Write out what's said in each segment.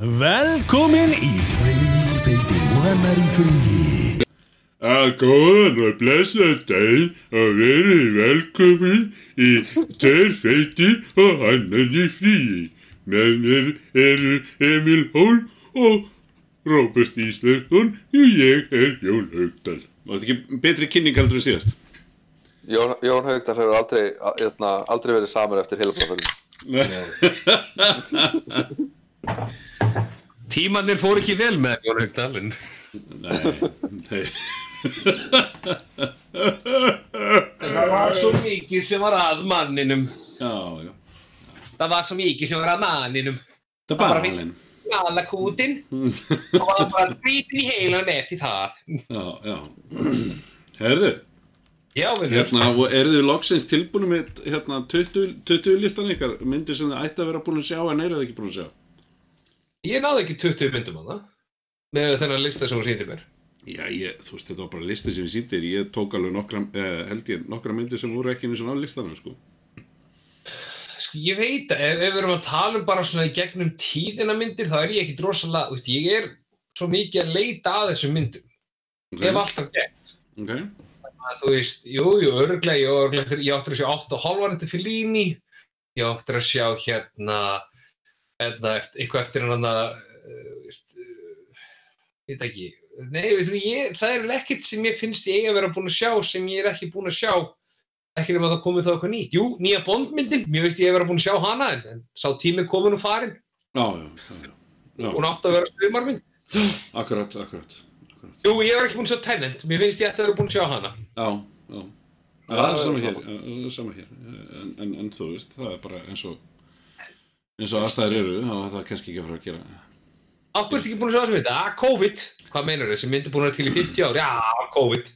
Velkomin í Freyfeiti vonar í fríi. að góðan og blessaðan daginn og verið velkomin í Tveir feitir og annan í fríi. Með mér eru Emil Hól og Róbert Ísleifsson og ég er Jón Haugdal. Var þetta ekki betri kynning heldur en síðast? Jón, Jón Haugdal hefur aldrei, hérna, aldrei verið samur eftir heilabráðferðin. Tímannir fór ekki vel með Jón Haugdalinn. Nei. Það var svo mikið sem var að manninum. Já, já. Það var svo mikið sem var að manninum. Það bara bara fínt. halinn. Alla kútin og var bara skrítin í heilan eftir það. Já, já. Herðu, Já, við hérna, og eru þið loksins tilbúinu með hérna 20, 20 listan ykkar myndir sem þið ætti að vera búin að sjá en eru þið ekki búin að sjá? Ég náði ekki 20 myndum á það með þennan lista sem hún sýndi mér. Já, ég, þú veist, þetta var bara listi sem ég sýndir, ég tók alveg nokkra, eh, held ég, nokkra myndir sem voru ekki eins og á listanum, sko. Sko, ég veit að ef, ef við erum að tala um bara svona í gegnum tíðina myndir þá er ég ekki drosalega, veist, ég er svo mikið að leita að þessum myndum. Ok, Ég hef alltaf gert. ok, að þú veist, jú, jú, örglega, ég, örglega, ég áttur að sjá 8 og halvan eftir Fellini, ég áttur að sjá hérna, eitthvað eftir hann að, uh, veist, uh, ég veit ekki, nei, veist, ég, það er ekkert sem ég finnst ég að vera búin að sjá sem ég er ekki búin að sjá, ekki nema það komið þá eitthvað nýtt. Jú, nýja Bondmyndin, mér veist ég hef verið búin að sjá hana, en, en sá tími komin og farin, já, já, já, já, hún átti að vera stuðmarmynd. akkurat, akkurat, Jú, ég hef ekki búin að sjá Tenant, mér finnst ég að vera búin að sjá hana. já, já. Já, það er sama hér, eh, sama hér, en, en, en þú veist, það er bara eins og, eins og aðstæðir eru, þá er það kannski ekki að fara að gera. Akkur ertu ekki búin að sjá þessu mynd? Ah, COVID. Hvað meinar þessi mynd er búin að til í 50 ár? Já, COVID.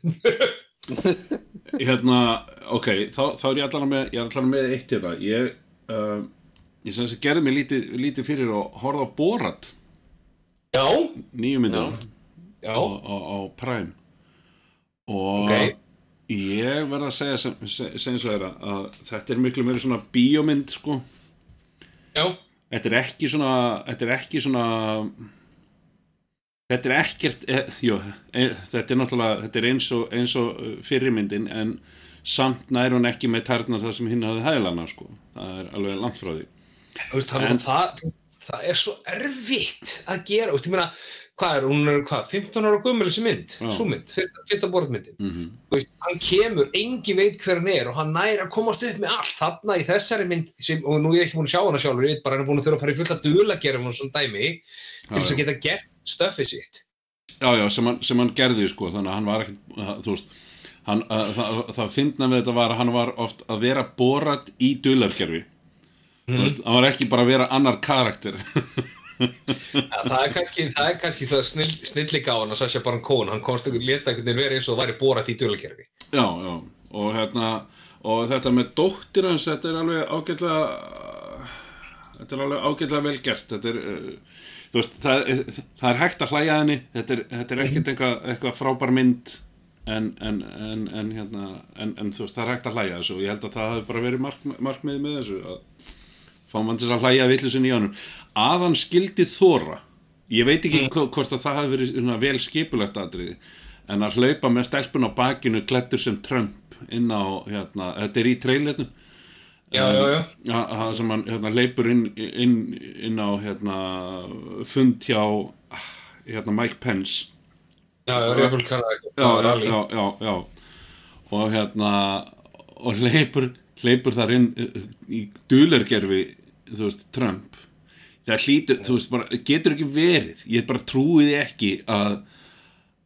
Hérna, ok, þá, þá er ég allan með, ég er allan með eitt hérna, ég, uh, ég sem þess að gerði mig lítið, lítið fyrir að horfa á Borat, Já, nýju myndina. já. á, á, á Prime og Ok. ég verð að segja sem, sem, sem svo er að þetta er miklu meiri svona bíómynd sko Já, þetta er ekki svona þetta er ekki svona þetta er ekkert e, jú, e, þetta er náttúrulega þetta er eins og, eins og uh, fyrirmyndin en samt nær hún ekki með tærnar það sem hinn hafði hæðlana sko. Það er alveg langt frá því. Þú veist, það, En- það, það er svo erfitt að gera, þú veist, ég meina, hvað er, hún er, hvað, 15 ára gummul þessi mynd, svo mynd, fyrsta, fyrsta borðmyndin. mm -hmm. Þú veist, hann kemur, engi veit hver hann er og hann nær að komast upp með allt þarna í þessari mynd, sem, og nú er ég ekki búin að sjá hana sjálfur, ég veit bara hann er búin að þurfa að fara í fullt að dula gera og svona dæmi, til þess að geta gert stöffið sitt. Já, já, sem hann, sem hann gerði sko, þannig að hann var ekkert, að, þú veist, hann, að, það, það fyndna við þetta var að hann var oft að vera borat í dulargerfi. Þú veist, hann var ekki bara að vera annar karakter. Ja, það er kannski það, er kannski það snill, hann að Sasha Baron Cohen, hann komst einhvern leta einhvern veginn verið eins og það væri borat í dulakerfi. já, já, og hérna, og þetta með dóttir hans, þetta er alveg ágætlega, þetta er alveg ágætlega vel gert, þetta er, uh, þú veist, það, er- það er hægt að hlæja henni, þetta er, þetta er ekkert eitthvað, eitthvað frábær mynd, en, en, en, hérna, en, þú veist, það er hægt að hlæja þessu og ég held að það hefði bara verið mark, markmið með þessu, að fá mann til að hlæja villusin í honum að hann skildi þóra ég veit ekki mm. hvort að það hafi verið vel skipulegt atriði en að hlaupa með stelpun á bakinu klættur sem Trump inn á hérna, þetta er í að, að sem hann hérna, leipur inn, inn, inn á hérna, fund hjá ah, hérna, Mike Pence. Já, já, já, já, já, já, já og hérna og hleypur, hleypur þar inn uh, í veist, Trump það hlýtur, þú veist, bara, getur ekki verið. Ég bara trúi því ekki að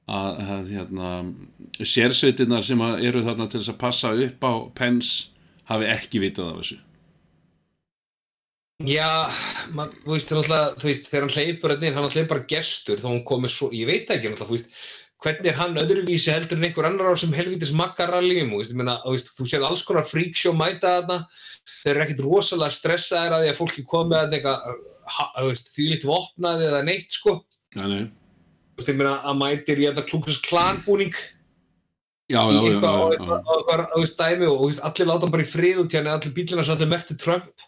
að, að hérna sérsveitinnar sem að eru þarna til þess að passa upp á Pence hafi ekki vitað af þessu. Já, man, þú veist, þú veist, þegar hann hleypur hann er bara gestur, þá hann komið svo, ég veit ekki, náttúrulega, þú veist, hvernig er hann öðruvísi heldur en einhver annar á þessum helvítis makkaralljum, þú veist, ég meina, þú séð alls konar freakshow mæta þarna, þeir eru ekkit rosalega stressaðir að því að fólki komið að veist, því lítið vopnaði eða neitt, sko, Já, nei. þú veist, ég meina, að mætir í þetta klúkast klanbúning já, í já, já, eitthvað, og já, eitthvað, og dæmi og, veist, allir láta hann bara í frið út hérna, allir bílina svo allir merti Trump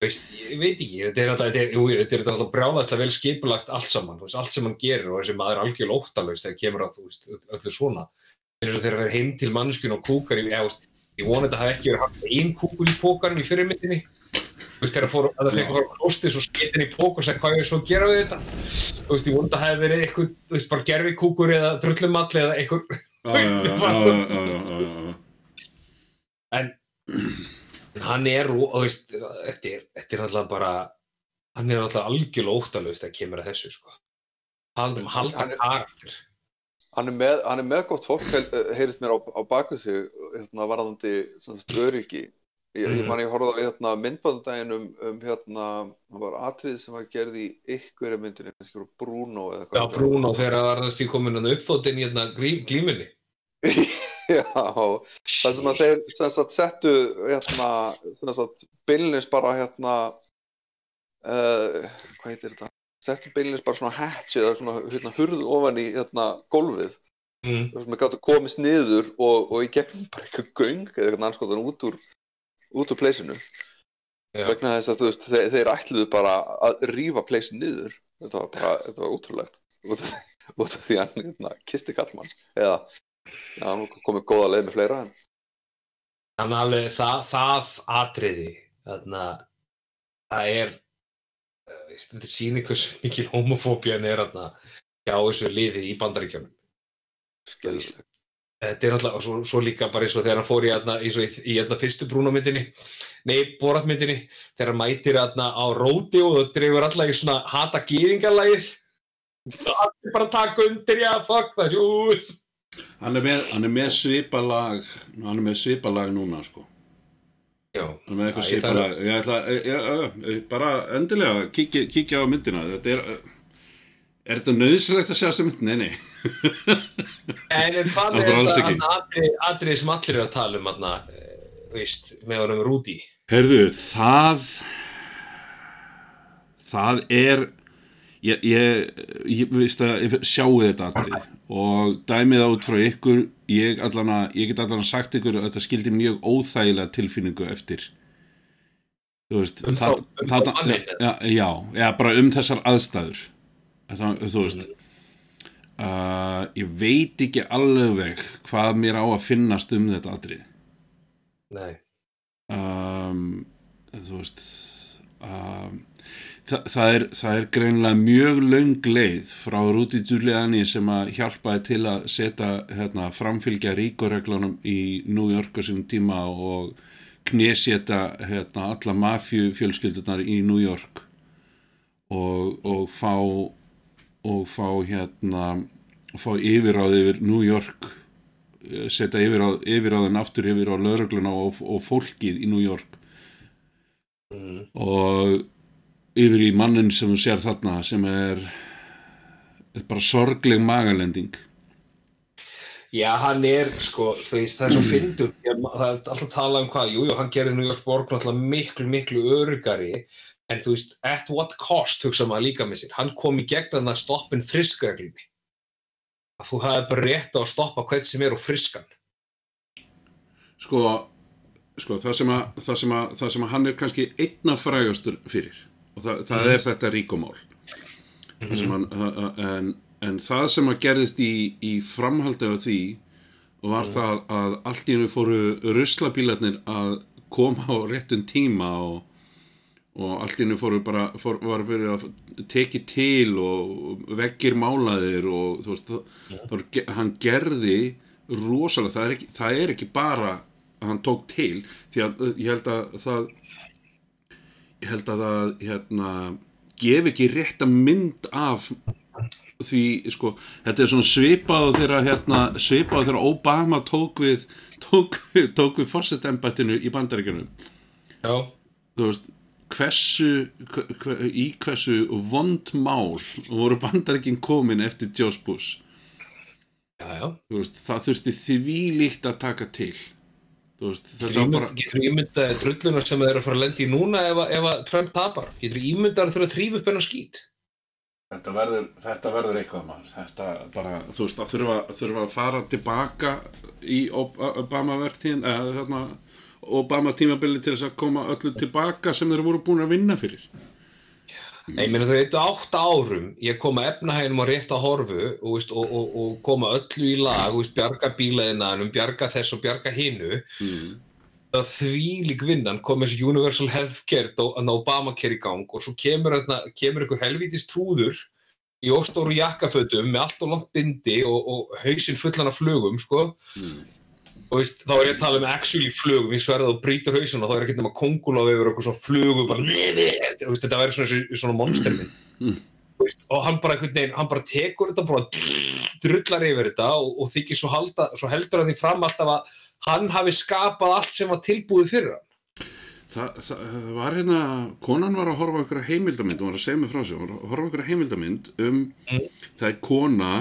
veist, ég veit ekki, þetta er alltaf, er, er brjálæðislega vel skipulagt allt saman, veist, allt sem hann gerir og þessi maður er algjörlega óttalust þegar kemur að, öllu svona. eins og þegar að vera heim til mannskjun og kúkar í, veist, ég vona þetta hafi ekki verið haft einn kúkur í pókarum í fyrirmyndinni. Þú veist, þegar að, fór, að það fekk að fara klostið svo skeitin í pók og segja hvað ég svo að gera við þetta. Þú veist, ég vona þetta hafi verið eitthvað, þú veist, bara gerfi kúkur eða drullumall eða eitthvað, en hann er, þú veist, þetta er, þetta er alltaf bara, hann er alltaf algjörlega óttalust þegar kemur að þessu, sko. Um að Hann er- karakter. Hann er með, hann er með gott fólk, heyrist mér á, á baku sig, hérna, varðandi sem sagt, öryggi. Ég, ég Mhm. man ég horfði á hérna, myndbandaginn um, um hérna, það var atrið sem var gerð í ykkur myndinni, kannski Bruno eða Já, Bruno þegar það var því komin hann uppþóttinn í hérna glí- glímunni. Já, það sem að þeir sem sagt settu hérna, sem sagt bylnis bara hérna uh, hvað heitir þetta settu bylnis bara svona hatch eða svona hérna, hurð ofan í hérna gólfið Mm. sem að gáttu komist niður og, og í gegnum bara eitthvað göng eða eitthvað anskotan út úr út úr pleysinu vegna þess að þú veist þeir, þeir ætluðu bara að rífa pleysin niður. Þetta var bara, þetta var ótrúlegt út út af því að hérna, kisti kallmann eða já, hann komið góða leið með fleira en Þannig að alveg það, það atriði, þarna, það er, veist, þetta sýnir hversu mikil homofóbían er þarna hjá þessu liði í bandaríkjónum. Þetta er alltaf, og svo, svo líka bara eins og þegar hann fór í, þarna, eins og í, þarna fyrstu brúnamyndinni, nei, boratmyndinni, þegar hann mætir þarna á róti og það dreifur alltaf í svona hata gýringalagið. Allir bara taka undir, já, fuck það, jús. Hann er með, hann er með svipalag, hann er með svipalag núna, sko. Já, Hann er með eitthvað svipalag. Ég ætla, ég, ég, ég, bara endilega kíkja á myndina. Þetta er, er þetta nöðsilegt að sjá þessa mynd? Nei, nei. En, en hvað Það er þetta ekki. atrið, atrið sem allir er að tala um þarna, eh, veist, með honum Rúdi? Herðu, það, það er, ég, ég, ég veist að, ég sjáu þetta atrið og dæmið það út frá ykkur, ég allan að, ég get allan sagt ykkur að þetta skildi mjög óþægilega tilfinningu eftir. Þú veist, Um það, um þá það, manninn, já, já, já, bara um þessar aðstæður. Það, þú veist, uh, ég veit ekki alveg hvað mér á að finnast um þetta atrið. Nei. um, þú veist um, það, það, er, það er greinlega mjög löng leið frá Rúti Giuliani sem að hjálpaði til að setja hérna, framfylgja ríkoreglunum í New York á sínum tíma og knésétta hérna, alla mafju fjölskyldunar í New York og, og fá og fá hérna fá yfirráð yfir New York eh, setja yfirráð, yfirráðin aftur yfir á lögregluna og, og fólkið í New York Mm. og yfir í mannin sem þú sér þarna sem er bara sorgleg magalending Já, hann er, sko, veist, það er svo fyndur, það er alltaf að tala um hvað, jú, jú, hann gerði New York Borg náttúrulega miklu, miklu örugari, en þú veist, at what cost, hugsa maður líka með sér, hann kom í gegn að það stoppin friskreglunni. Að þú hafði bara rétt á að stoppa hvern sem er og friskan. sko, sko það, sem að, það, sem að, það sem að hann er kannski einna frægastur fyrir og það, það er þetta ríkomál mm -hmm. hann, en, en það sem að gerðist í, í framhaldi af því var það að allt í hennu fóru ruslabílarnir að koma á réttum tíma og, og allt í hennu fóru bara fór, var verið að teki til og veggir málaðir og þú veist, var, ge- hann gerði rosalega, það er ekki, það er ekki bara að hann tók til því að ég held að það ég held að það hérna, gef ekki rétta mynd af því sko, þetta er svona svipað þegar hérna, svipað þegar Obama tók við tók, tók við fossetembættinu í bandaríkjunum Já. þú veist hversu, hve, hve, í hversu vond mál voru bandaríkin komin eftir George Bush Já, já. veist, það þurfti því líkt að taka til þú veist, þetta var bara Getur ímyndað drullunar sem þeir eru að fara að lendi í núna ef, ef að Trump tapar? Getur ímyndað að þurfa að þrýfa upp hennar skít? Þetta verður, þetta verður eitthvað maður þetta bara, þú veist, að þurfa, þurfa að fara tilbaka í Ob- Obama-vertíðin eða hérna Obama tímabili til þess að koma öllu tilbaka sem þeir voru búin að vinna fyrir Nei, ég meina þau eittu átta árum ég koma efnahæginum á rétt að horfu og, veist, og, og, og koma öllu í lag veist, bjarga bílaðinanum, bjarga þess og bjarga hinu mm. að því lík vinnan kom þessi Universal Healthcare og Obamacare í gang og svo kemur, kemur einhver helvítist trúður í óstóru jakkafötum með allt og langt bindi og, og hausinn fullan af flugum sko Mm. Og veist, þá er ég að tala um actually flugum ég sverða og brýtur hausinn og þá er ekki nema kongula yfir eitthvað svona flugu bara, veist, þetta væri svona, svona monstermynd Mm. og hann bara, veginn, hann bara tekur þetta bara drullar yfir þetta og, og þykir svo, halda, svo heldur hann því fram alltaf að hann hafi skapað allt sem var tilbúið fyrir hann. Þa, það var hérna, konan var að horfa á einhverja heimildamind, hún var að segja mig frá sig, hún var að horfa á einhverja heimildamind um, það er kona,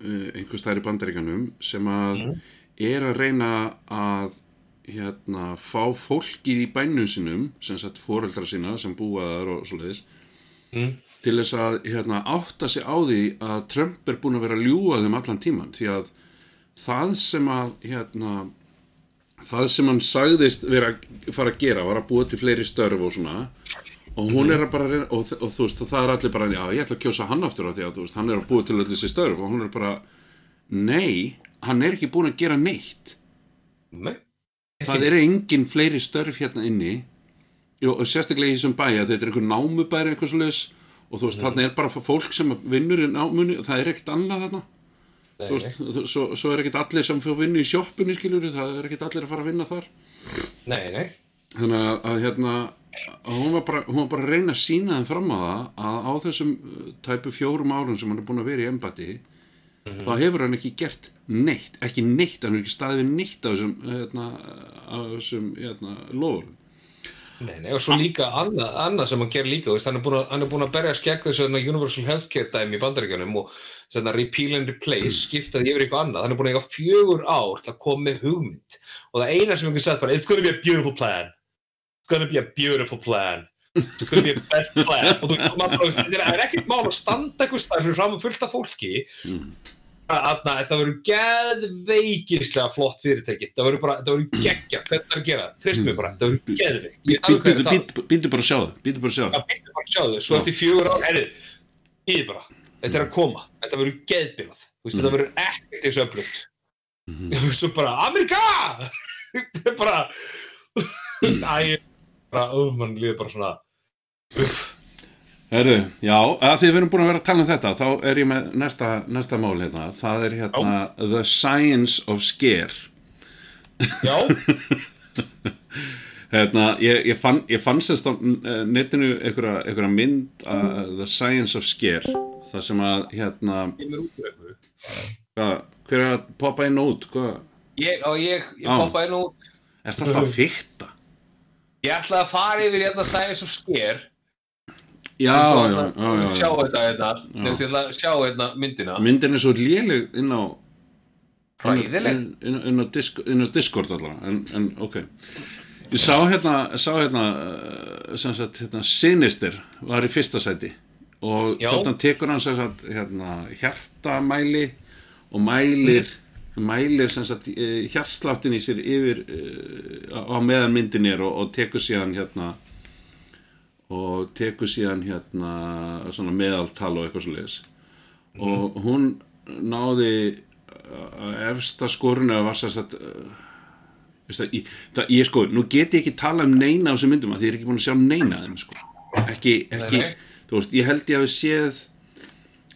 uh, einhver stær í bandaríkanum, sem að er að reyna að hérna, fá fólkið í bænum sinum, sem sagt foreldra sína sem búa þar og svoleiðis, Mm. til þess að hérna, átta sig á því að Trump er búin að vera að ljúga þeim allan tíman, því að það sem að hérna, það sem hann sagðist vera að fara að gera var að búa til fleiri störf og svona. Og hún er að bara reyna, og, og þú veist það er allir bara, já ég ætla að kjósa hann aftur á því að þú veist, hann er að búa til öll þessi störf og hún er bara, nei hann er ekki búin að gera neitt. Nei. það eru engin fleiri störf hérna inni. Jó, og sérstaklega í þessum bæja þetta er einhver námubæri eitthvað svo og þú veist, þarna er bara fólk sem vinnur í námunni og það er ekkert annað þarna. Nei, Þú veist, svo, svo er ekkert allir sem fyrir vinnu í sjoppunni skiljur það er ekkert allir að fara að vinna þar. Nei, nei. þannig að, að hérna að hún var, bara, hún var bara að reyna að sína þeim fram á það að á þessum uh, tæpu fjórum árum sem hann er búin að vera í embati þá hefur hann ekki gert neitt ekki neitt, hann hefur ekki staðið neitt af þessum hérna, af þessum hérna, lofurum Nei, nei, og svo líka annað, annað sem hann gerir líka, veist, hann er búin að, hann er berja skegg þessu þarna Universal Healthcare dæmi í bandaríkjunum og svona repeal and replace, skiptaði yfir eitthvað annað, hann er búin að eiga fjögur ár að koma með hugmynd. Og það eina sem einhvern sagt bara, it's gonna be a beautiful plan, it's gonna be a beautiful plan, it's gonna be a best plan. Og þú maður er- það er ekkert mál að standa eitthvað starf fyrir fram að fullt af fólki Þarna, þetta verður geðveikislega flott fyrirtæki. Þetta verður bara, þetta verður geggja það er að gera, treyst mér bara, þetta verður geðveikt. Býtu bara að sjá það Býtu bara að sjá Já, það býttu bara að sjá þau, svo eftir fjögur ár, herri, íði bara, þetta er að koma, þetta verður geðbilað, veist, þetta verður ekkert þessu öflugt. Svo bara, Amerika! þetta er bara, æ, bara, ó, mann líður bara svona, Herru, já, að því við erum búin að vera að tala um þetta þá er ég með næsta, næsta mál hérna. Það er hérna The Science of Scare. Já, Hérna, ég, ég fann, ég fann sérst á netinu einhverja, mynd uh, The Science of Scare það sem að, hérna út hvað, hver er að poppa inn og út hvað, Ég, og ég, ég Já. poppaði nú, er það alltaf að fykta? ég ætlaði að fara yfir hérna Science of Scare, Já, já, já, já, sjá já. þetta hérna, nefnst ég ætla að sjá hérna myndina, myndin er svo léleg inn á inn, inn, inn, á disk, inn á Discord allavega en, en ok. Ég sá hérna, sá hérna uh, sem sagt, hérna Sinister var í fyrsta sæti. Og þarna tekur hann sem sagt, hérna, hjartamæli og mælir mælir sem sagt eh, hjartsláttin í sér yfir uh, á meðan myndin er og, og tekur síðan hérna og tekur síðan hérna svona meðaltal og eitthvað svo leiðis og hún náði uh, efsta skorinu var sem sagt uh, það, ég, það, ég sko, nú get ég ekki tala um neina á þessum myndum að því ég er ekki búin að sjá neina þeim sko. Ekki, ekki, Nei, nei. þú veist, ég held ég hafi séð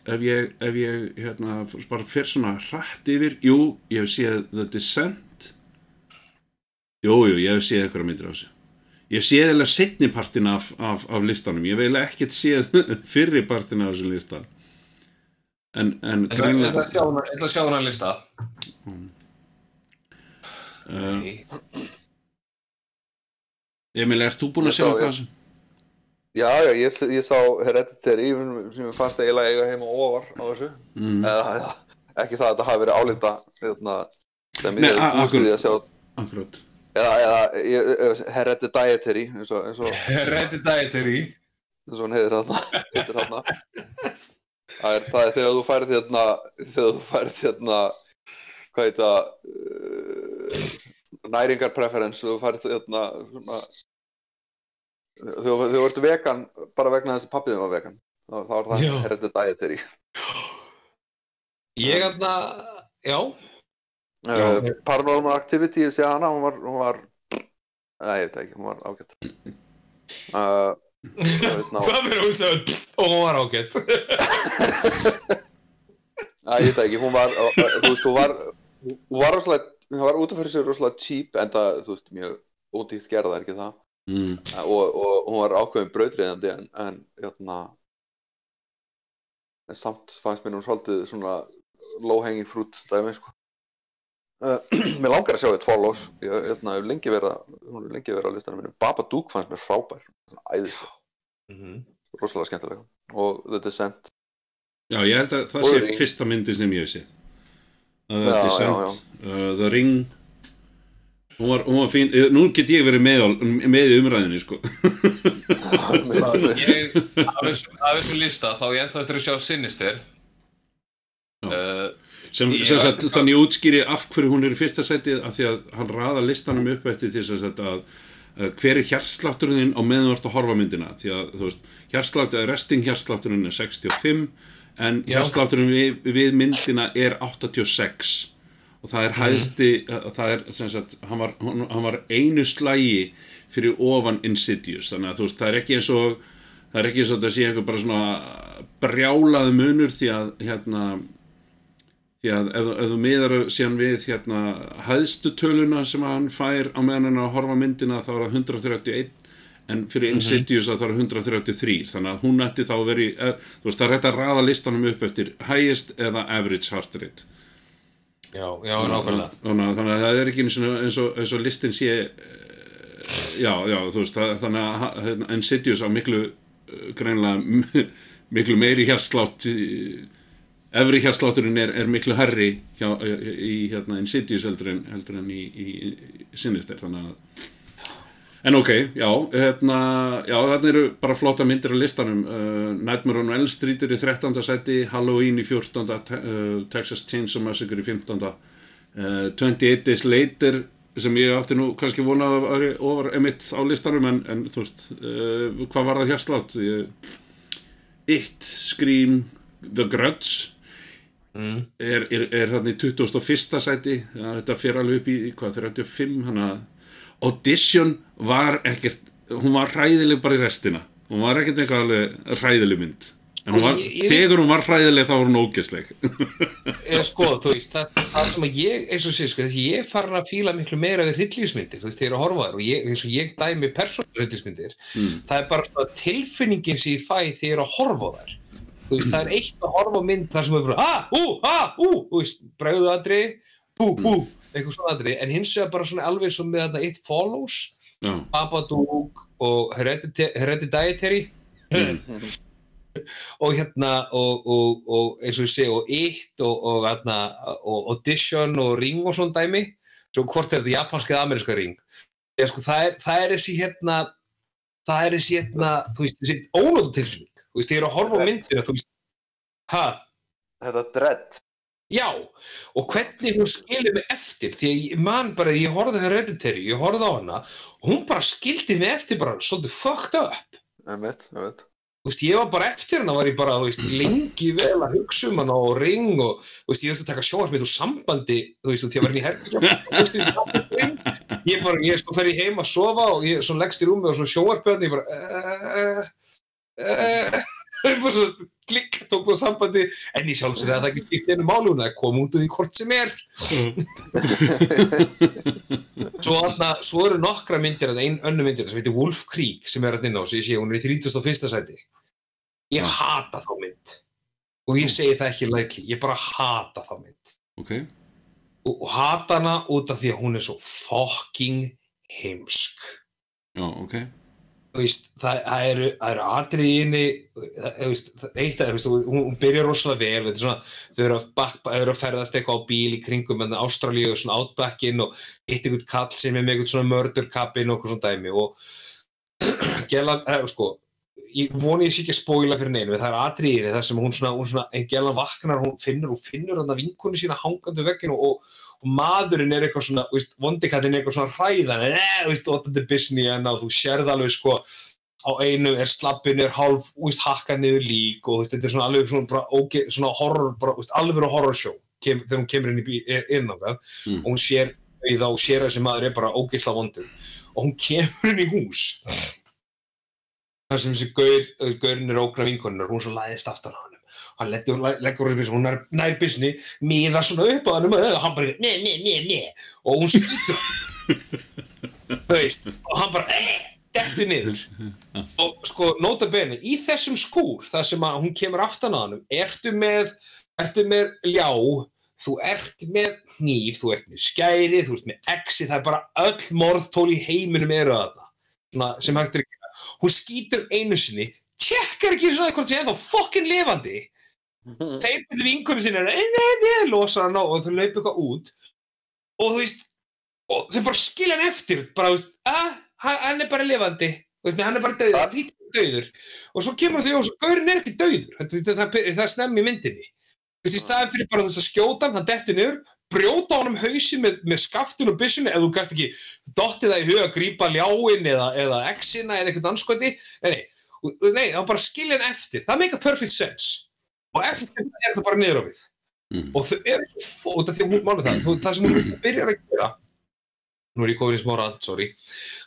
ef ég, ef ég hérna, bara fer svona hratt yfir jú, ég hef séð The Descent. Jú, jú, ég hef séð einhverja myndir á þessu ég hef séð eða setni partin af, af, af listanum ég eiginlega ekkert séð fyrri partin af þessum lista en, en Ég ætla greinlega að sjá hana- ég ætla að lista. uh, Nei. Emil, ert þú búin að sjá eitthvað þessu? Já, já, ég, ég sá Hereditary sem ég fannst eiginlega eiga heima ofar á þessu Mm. eða ekki það að þetta hafi verið álita hérna, sem Nei, ég er akkur- útið að sjá Akkurát eða, og, Hereditary. eins og hann heitir hérna hérna það er, það er þegar þú færð hérna þegar þú færð hérna hvað heit það uh, næringar preference þú færð svona þú, ert vegan bara vegna þess að pappiðum var vegan. Þá, er það dietary Ég aðna, já, uh, Paranormal Activity, ég sé hana hún var, hún var Nei, ég veit ekki, hún var ágætt uh, veit ná hvað verður hún sagði og hún var ágætt Æ, ég veit ekki, hún var, uh, uh, þú veist, hún var, hún var rosalega, hún var út af fyrir sig rosalega cheap, en það, þú veist, mjög ódýrt gerða, er ekki það? mm. Uh, og, og hún var ákveðin brautriðandi, en, en, hérna, en samt fannst mér hún svolítið svona low-hanging fruit dæmi, sko. Uh, mér langar að sjá eitt follows, ég, hérna, hef lengi verið, að- hún er lengi verið á listanum mínum. Babadook fannst mér frábær, svona æðislega, Mhm. rosalega skemmtilega. Og The Descent, Já, ég held að það sé Ring. fyrsta myndi sem ég hef séð uh, Já, Descent, uh, The Ring hún var, hún var fín eh, nú get ég verið með, með í umræðinni sko. Ég, af þessum lista, þá ég ennþá eftir að sjá Sinister Já. Sem, sem sagt, þetta- þannig útskýri af hverju hún er í fyrsta seti af því að hann raða listanum upp eftir því sem sagt að uh, hver er hjartslátturinn þinn á meðan þú ert að horfa á myndina? Því að þú veist, hjartsláttur, resting hjartslátturinn er 65 en Já. hjartslátturinn við, við myndina er 86 og það er hæðsti uh, það er sem sagt, hann var, hann, hann var einu slægi fyrir ofan Insidious, þannig að þú veist, það er ekki eins og það er ekki eins og þetta sé einhver bara svona brjálaði munur því að hérna því að ef, ef þú miðar síðan við hérna hæðstu töluna sem hann fær á meðan hann er að horfa myndina þá er það 131 en fyrir Insidious að það er 133 þannig að hún ætti þá að veri eh, þú veist það er hægt að raða listanum upp eftir highest eða average heart rate. Já, já, nákvæmlega. Þannig, að- þannig að það er ekki eins og, eins og, eins og listin sé eh, já, já, þú veist það, þannig að hérna, Insidious á miklu eh, greinlega miklu meiri hérslátt efri hérslátturinn er, er miklu herri hjá, í hérna, Insidious heldur en, heldur en í, í, í Sinister þannig að En ok, já, hérna, já, þarna eru bara flotta myndir á listanum. Uh, Nightmare on Elm Street er í 13. seti, Halloween í 14. Te uh, Texas Chainsaw Massacre í 15. Uh, 28 Days Later, sem ég átti nú kannski vonað ofar emitt á listanum, en, en þú veist, uh, hvað var það hérslátt? It, Scream, The Grudge, mm. er, er, er þarna í 21. sæti þetta fyrir alveg upp í hvað, 35 hana, Audition var ekkert hún var hræðileg bara í restina hún var ekkert eitthvað alveg hræðileg mynd en hún var, Ég- ég- þegar hún var hræðileg þá var hún ógeðsleg Eða sko, þú veist, það, það sem að ég, eins og sé, sko, ég farin að fíla miklu meira við hryllingsmyndir, þú veist, þegar ég er að horfa á þær og ég, eins og ég dæmi persónulega hryllingsmyndir, það er bara tilfinningin sem ég fæ þegar ég er að horfa. Þú veist, það er eitt að horfa mynd þar sem er bara, ah, ú, ah, ú, bregðu aðri, bú, bú, eitthvað svona aðri, en hins vegar bara svona alveg svo með þetta It Follows, já, Babadook og Heredita- Hereditary, og hérna og, og, og eins og ég segi og It og, og, og Audition og Ring og svona dæmi. Svo hvort er þetta japanska eða ameríska Ring? Eða, sko, það, er, er þessi hérna það er þessi hérna þú veist, þessi ónótu tilfinning þú veist, ég er að horfa á myndina þú veist, ha, Þetta dread. Já og hvernig hún skildi mig eftir því að ég man bara, ég horfði Hereditary ég horfði á hana og hún bara skildi mig eftir bara svolítið fucked up. Ég veit, ég veit þú veist, ég var bara eftir hana var ég bara, þú veist, lengi vel að hugsa um hana og ring og, þú veist, ég þurfti að taka sjónvarpið úr sambandi, þú veist, því að verðin í veist, ég bara, ég sko fer ég heim að sofa og ég svo leggst í rúmi og svona sjónvarpið ég bara uh, ég bara svo klikk, tók það sambandi. En ég sjálf sér að það ekki skipt einu máli hún að koma út úr því hvort sem er. Svo, þarna, svo eru nokkra myndir þarna, ein önnu myndir sem heitir Wolf Creek sem er inn á, sé, hún er í 31. sæti. Ég hata þá mynd. Og ég segi það ekki lækli, ég bara hata þá mynd. Ok. Og, og hata hana út af því að hún er svo fucking heimsk. Já, ok. Þú veist, það, það eru, það eru atriði í henni það, það- eitt að hún, hún byrjar rosalega vel er svona, þau eru að, back, eru að ferðast eitthvað á bíl í kringum en Ástralíu og svona outbackin og eitt einhvern kall sem er með einhvern svona murder cabin og eitthvað svona dæmi og Gellan, eða, sko ég voni ég sé ekki að spóila fyrir neinu, það er atriðinni þar sem hún svona, hún svona, einn gælan vaknar, hún finnur og finnur hann að vinkonu sína hangandi á vegginu og, og maðurinn er eitthvað svona, veist, vondikallin er eitthvað svona hræðan, eða, veist, óttandi bisni en þú sérð alveg sko á einu er slappin, er hálf, veist, hakkað niður lík og veist, þetta er svona alveg svona, bara, óge, svona horror, bara, veist, alveg horror show kem, þegar hún kemur inn í bí- inn á það Mm. og hún sér í þá og sér að þessi maður er bara ógeðsla vondur. Og hún kemur inn í hús. Þar sem þessi gaur, gaurin er ógna vinkonunar hún svo læðist aftan á hann hann leggur, leggur hún, hún er nær bisni miðar svona upp á hann og hann bara, ne, ne, ne, ne. Og hún skýtur. Veist, og hann bara eh, detti niður. Og sko, nota bene, í þessum skúr þar sem að hún kemur aftan á hann ertu með, ertu með ljá þú ert með hníf, þú ert með skæri, þú ert með exi, það er bara öll morðtól í heiminum eru þarna. Svona, sem hægt er að gera. Hún skýtur einu sinni, tjekkar ekki svona hvort sem er þá fokkin lifandi, sinni, ne, ne, ne, losa hann á og þau laupa eitthvað út. Og þú veist, og þau bara skilja hann eftir, bara, að, hann hann er bara lifandi, þú veist, hann er bara döður, er döður og svo kemur þau og gaurin er ekki döður, það, það, það, er snemmi myndinni. Þú veist, í staðin fyrir bara veist að skjóta hann, hann detti niður, brjóta á hann um hausin með, með skaftun og byssunni, eða þú gæst ekki dottið það í hug að grípa ljáin eða, eða exina eða eitthvað anskoti, nei, nei, þá bara skilja hann eftir, það make a perfect sense, og eftir það er þetta bara niður á við, Mm. og þau eru svo út af því að hún það, þú- það sem hún byrjar að gera, nú er ég komin í smá rand, sorry,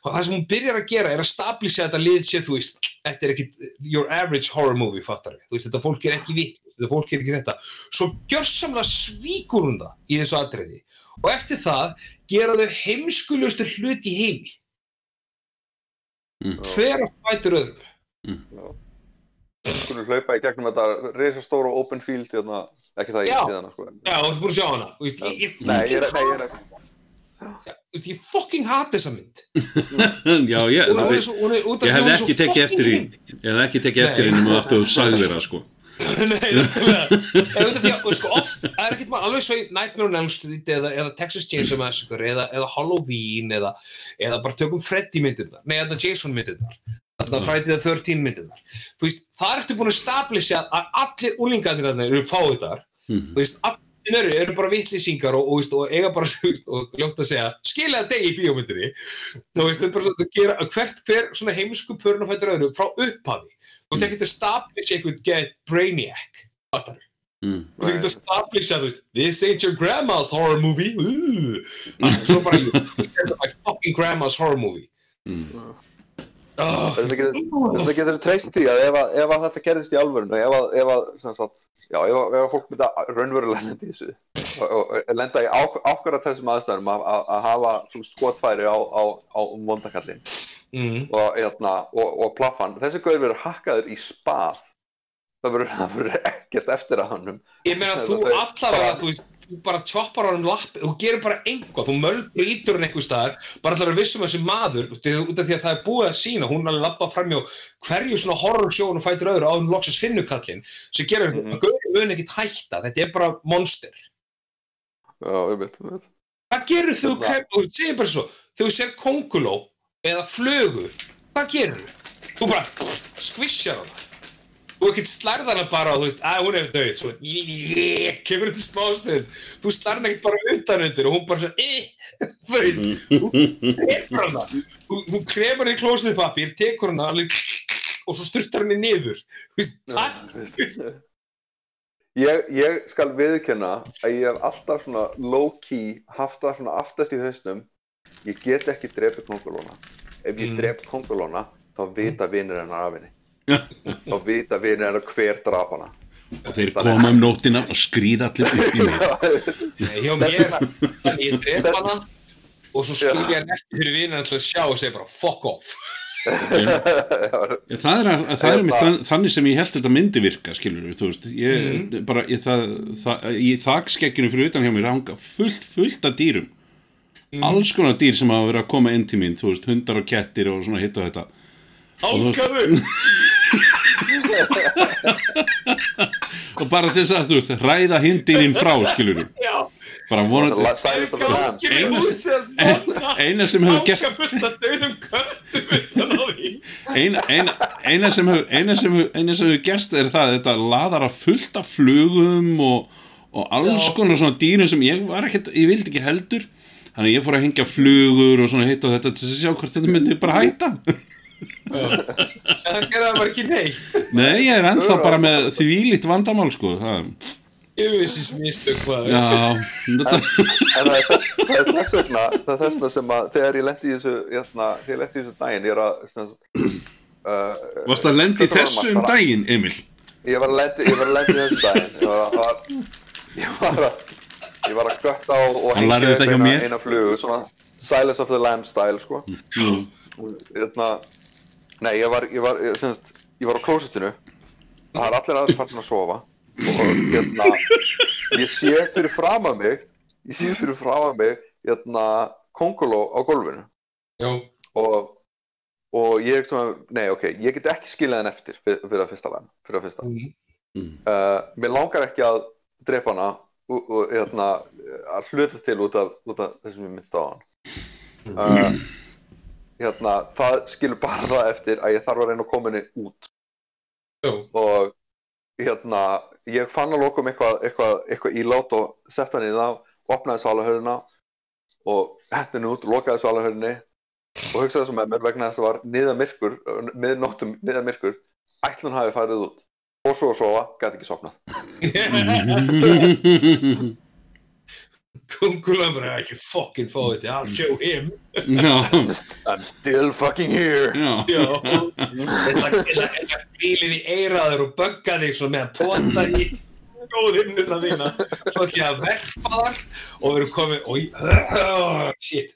og það sem hún byrjar að gera er að stablisa þetta lið sér, þú veist, þetta er ekki your average horror movie, fattar við, þú veist, þetta fólk er ekki vitt, þetta fólk er ekki þetta, svo gjörsamlega svíkur hún það í þessu atriði. Og eftir það gera þau heimskulegustu hlut í heimi. Mm. hver að fætur öðrum Skulum hlaupa í gegnum þetta risastóra open field hérna, ekki það í Já. síðan sko. já, þú ert búin að sjá hana. Þú veist, ég, ég, Nei, ég er, nei, ég er Þú veist, ég fucking hata þessa mynd. Já, ég, ég svo ekki tekið fucking eftir í. Ég hefði ekki tekið eftir Nei. í nema aftur þú sagðir það sko. Nei, að, sko, oft, það er ekkert maður alveg svo í Nightmare on Elm Street eða, eða Texas Chainsaw Massacre eða, eða Halloween eða, eða bara tökum Freddy myndirnar, nei, eða Jason myndirnar, þarna Friday the 13 myndirnar. Þú veist, það ertu búin að stablisha að allir úlingarnir þarna eru fáiðar, Mhm. þú veist, allir eru, eru bara vittlýsingar og, og, veist, og eiga bara, þú veist, og ljótt að segja, skilja það degi í bíómyndinni, þú veist, það er bara svona að gera, hvert hver svona heimsku pörn og fættur öðru frá upphafi. Þú veist, ekki að establish einhvern get brainiac, fattar við. mm. Þú veist, ekki að establish að, þú veist, this ain't your grandma's horror movie, uh. Svo bara, scared of my fucking grandma's horror movie. Mm. Oh, Þetta getur, treyst því að ef, að, ef að þetta gerðist í alvörinu, ef að, ef að, sagt, já, ef að, ef að fólk mynda raunverulega lenda í þessu og, og, lenda í ákvæða þessum aðstæðum að, að, að hafa skotfæri á, á, á vondakallin mm. og, hérna, og, og plaffan, þessi gauður verður hakkaður í spað, það verður, ekkert eftir að hannum. Ég meina, þú allavega, þú veist, þú bara tjoppar á hann lappi, þú gerir bara einhvað, þú mölbrýtur hann einhver staðar, bara allar að vissum þessi maður, út af því að það er búið að sína, hún er að lappa fram hjá hverju svona horrorsjónu fætur öðru á hún loksast finnukallin, sem gerir Mhm. að gauður mun ekkert hætta, þetta er bara monster. Já, ég veit, ég veit. Hvað gerir þú, og segir bara svo, þú sér konguló eða flögu, hvað gerir þú? Þú bara skvissjar hana. Þú ekkert slærð hana bara og þú veist, að hún er döið, svo kemur þetta smástund, þú slærð hana ekkert bara utan undir og hún bara svo, eh, þú veist, þú kremur hana, þú, þú kremur hana í klósið pappir, tekur hana og svo styrtar henni niður, þú veist, það, Ég, ég skal viðkenna að ég hef alltaf svona low-key haft það svona aftast í hausnum. Ég get ekki drepið kongulóna ef ég Mm. drep kongulóna þá vita vinir hennar af henni þá vita vinir hennar hver draf hana. Og þeir koma um nótina og skrýða allir upp í mig. Nei, hjá mér, ég dref hana og svo skil ég hann eftir fyrir vinnan til að sjá og segja bara fuck off. Það er, að, það er Hérna- þann, þannig sem ég held þetta myndi virka, skilur við, þú veist, ég, bara, ég, það, það, í þakskekkinu fyrir utan hjá mér hanga fullt, fullt af dýrum, alls konar dýr sem hafa verið að koma inn til mín, þú veist, hundar og kettir og svona hitt og þetta. Ákaðu! Og bara til þess að, þú veist, ræða hindýrin frá, skilur bara vonandi, með Eina- sem hefur því. eina, eina, eina sem hefur gerst er það að þetta laðar að fullt af flugum og, og alls konar svona dýrum sem ég var ekkert, ég vildi ekki heldur. Þannig að ég fór að hengja flugur og svona hitt og þetta til að sjá hvort þetta myndi bara hætta það gerði það bara ekki neitt. Nei, ég er ennþá bara með þvílíkt vandamál sko. Það, Ég vissi mistök hvað já, þetta En það er, það er þess vegna, það er þess vegna sem að þegar ég lendi í þessu, hérna, þegar ég lendi í þessu daginn, ég er að, sem sagt, uh, varst að lendi í þessu um daginn, Emil? Ég var að lendi, ég var að lendi í þessu daginn, ég var að, ég var að, ég var að götta á og Hann lærði þetta hjá eina, mér. eina flugu, svona Silence of the Lamb style, sko. mm. Nei, ég var, ég var, ég, sem sagt, ég var á klósitinu, það er allir aðeins farin að sofa. Og hérna, ég sé fyrir fram að mig, ég sé fyrir fram að mig, hérna, konguló á gólfinu. Já, og, og ég svona, nei ok, ég get ekki skilað henn eftir fyrir, fyrir að fyrsta lag, fyrir að fyrsta. Mhm. uh, mér langar ekki að drepa hana og, og hérna, að hluta til út af, út af þessum ég minnst á hann uh, hérna, það skilur bara það eftir að ég þarf að reyna að koma henni út. Já, og hérna, ég fann að lokum eitthvað, eitthvað, eitthvað ílát og sett hann í það, opnaði svalahörðina og henni henni út, lokaði svalahörðinni og hugsaði þessum með mér vegna þess að það var niða myrkur, miðnóttum niða myrkur, ætlun hafi farið út. Og svo að sofa, gæti ekki sopnað Kungulan bara ekki fucking fá þetta, I'll show him. Já, I'm still fucking here. Já. Já Eða bílinn í eiraður og bögga þig svona með að pota í góðinnuna þína. Svo ætlum ég að verpa þar og við erum komið Ói, shit.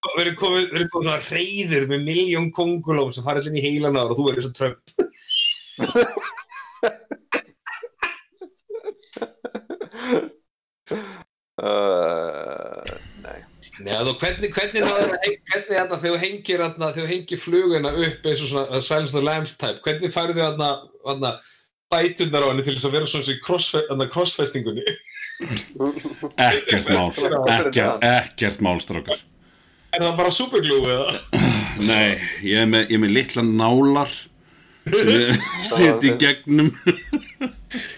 Og Við erum komið, við erum komið svona reyðir með miljón kongulóm sem farið inn í heilan ára og þú verður svo Trump uh, nei Nei, þú, hvernig, hvernig þegar þú hengir þarna, þegar þú hengir fluguna upp eins og svona uh, Silence of the Lambs type, hvernig færðu þið þarna, þarna bætunar á henni til þess að vera svona sem crossfe þarna crossfestingunni? ekkert mál ekkert, ekkert mál strákar Er það bara superglue eða? nei, ég er með, ég með litla nálar seti í gegnum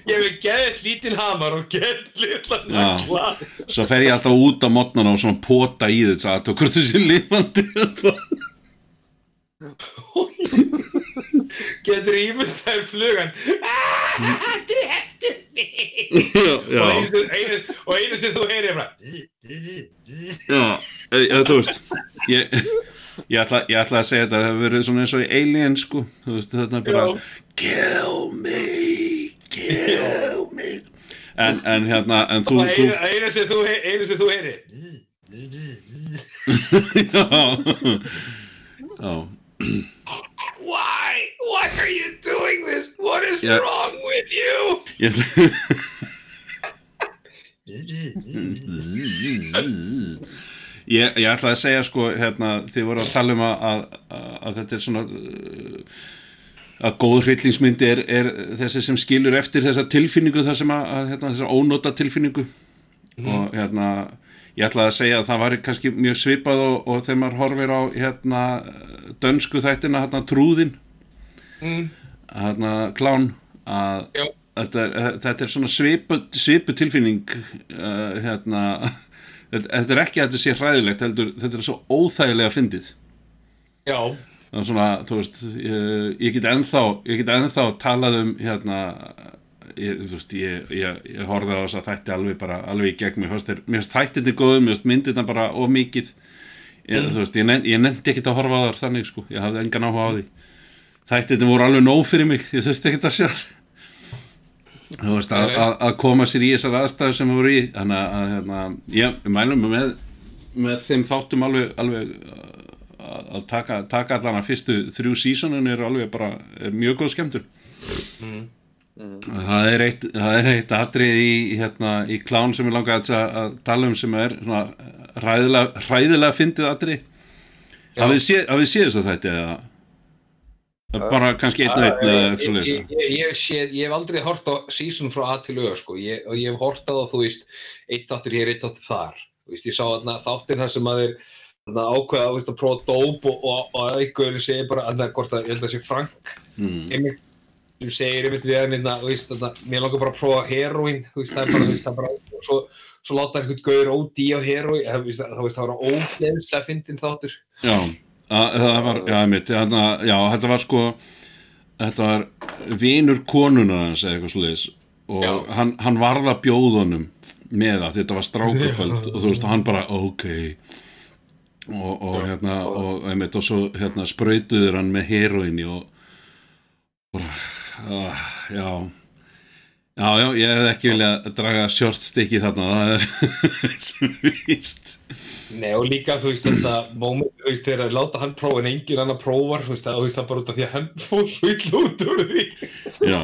Ég hef geðið lítinn hamar og geðið litla Já. nagla. svo fer ég alltaf út á mótnana og svona pota í þetta að hvort þessi lifandi Getur ímyndaður flugan. Ah, dreftu mig. Og já, einu sem- einu- og einu sem þú heyrir er bara... já, þú veist ég, ég, ætla, ég ætla að segja þetta það hefur verið svona eins og í Alien sko þú veist þetta er bara Já. kill me kill me en, en hérna en þú, Og þú einu, sem þú, þú heyrir. já, já Why? Why are you doing this? What is Yeah. wrong with you? ég, ég, ég ætla að segja sko hérna, þið voru að tala um að, að, að þetta er svona uh, að góð hryllingsmyndi er, er þessi sem skilur eftir þessa tilfinningu þar sem að, að hérna, þessa ónóta tilfinningu. Og hérna ég ætla að segja að það var kannski mjög svipað og, og þegar maður horfir á hérna dönsku þættina hérna trúðin. Mm. hérna klán að þetta er, þetta er svona svipu, svipu tilfinning uh, hérna þetta, þetta er ekki að þetta sé hræðilegt heldur, þetta er svo óþægilega fyndið. Já. það er svona, þú veist ég, ég get ennþá ég get ennþá talað um hérna ég, þú veist, ég, ég, ég horfði á þess að þætti alveg bara, alveg í gegn. Mér fannst, þeir- mér þættið þetta góð, mér myndið þetta bara of mikið. Ég, þú veist, ég, nefndi ekkert að horfa á þar þannig sko, ég hafði engan áhuga á því. Þættið þetta voru alveg nóg fyrir mig ég þurfti ekkert að sjá þú veist, að, að, að koma sér í þessar aðstæðu sem við voru í þannig að, að hérna, ég mælum með með þeim þáttum alveg, alveg að að taka, taka allan að fyrstu þrjú sísonin er alveg bara er mjög góð skemmtur það er eitt það er eitt atrið í, hérna, í klán sem ég langa að, að tala um sem er svona hræðilega, hræðilega fyndið atrið hafið þið séð þess að þetta eða bara kannski einn og einn eða Ég, ég, ég, ég, hef aldrei hort á season frá A til Ö sko. ég, og ég hef hort á það, þú veist eitt þáttur hér, eitt þáttur þar veist, ég sá þarna þáttir þar sem að þeir að ákveða veist, að prófa dóp og, einhverju segir bara að það er hvort að ég held að það sé Frank mm. einmitt sem segir einmitt við hann hérna, að mér langar bara að prófa heroin, veist, það er bara, það er bara og svo, svo láta einhvern gaur ódí á heroin, það, veist, það var ógleðislega fyndin þáttur. Já, að, það var, já, mitt, þarna, já, þetta var sko, þetta var vinur konunar hans eða eitthvað slúðis og hann, hann varða bjóðunum með það, þetta var strákakvöld og þú veist, hann bara, ok. Og, og hérna og, einmitt, og svo hérna sprautuður hann með heroinni og bara, uh, já Já, já, ég hef ekki viljað draga í þarna, það er sem víst. Nei, og líka, þú veist, þetta moment, þú veist, þegar að láta hann prófa en engin annar prófar, þú veist, það, þú veist, það bara út af því að hann fór svo illa út úr því. Já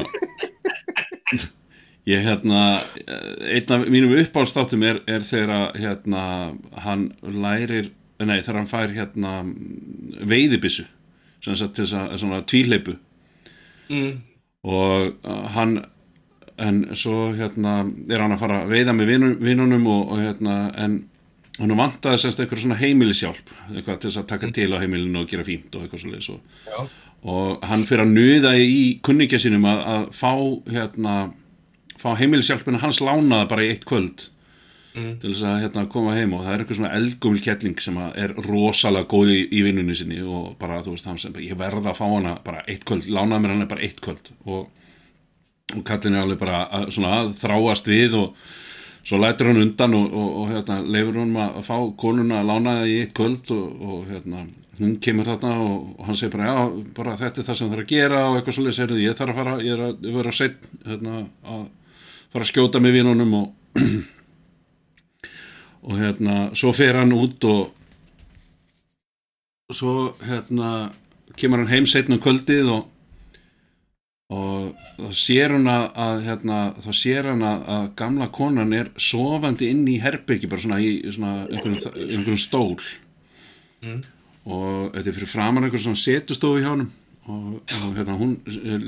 Ég hérna einn af mínum uppáhaldstáttum er, er þegar að, hérna hann lærir, nei þegar hann fær hérna veiðibissu sem sagt til þess að svona tvíleipu Mm. og uh, hann en svo hérna er hann að fara að veiða með vinun, vinunum og, og hérna en hann vantaði semst eitthvað svona heimilishjálp eitthvað til þess að taka til á heimilinu og gera fínt og eitthvað svo og og hann fyrir að nuða í kunningja sínum að, að fá hérna, fá heimilishjálpina hans lánaða bara í eitt kvöld Mm. til þess að hérna, koma heim og það er eitthvað svona eldgumil kettling sem er rosalega góð í, í vinnunni sinni og bara þú veist hann sem ég verða að fá hana bara eitt kvöld, lánaða mér hann bara eitt kvöld og, og kallin er alveg bara að, svona, að þráast við og svo lætur hann undan og, og, og hérna, leifur hann að fá konuna að lána það í eitt kvöld og, hérna, hún kemur þarna og, hann segir bara, já, bara þetta er það sem það þarf að gera og eitthvað svolítið segir ég þarf að fara, ég er að ég vera að setn hérna, að fara að skjóta með vinunum og og hérna, svo fer hann út og svo hérna kemur hann heim setn um kvöldið og og þá sér hann að, að hérna, þá sér hann að, að gamla konan er sofandi inn í herbyrgi bara svona í svona einhverjum, einhverjum stól. Mm. og þetta er fyrir framan einhverjum svona setustofu hjá hann og, og hérna, hún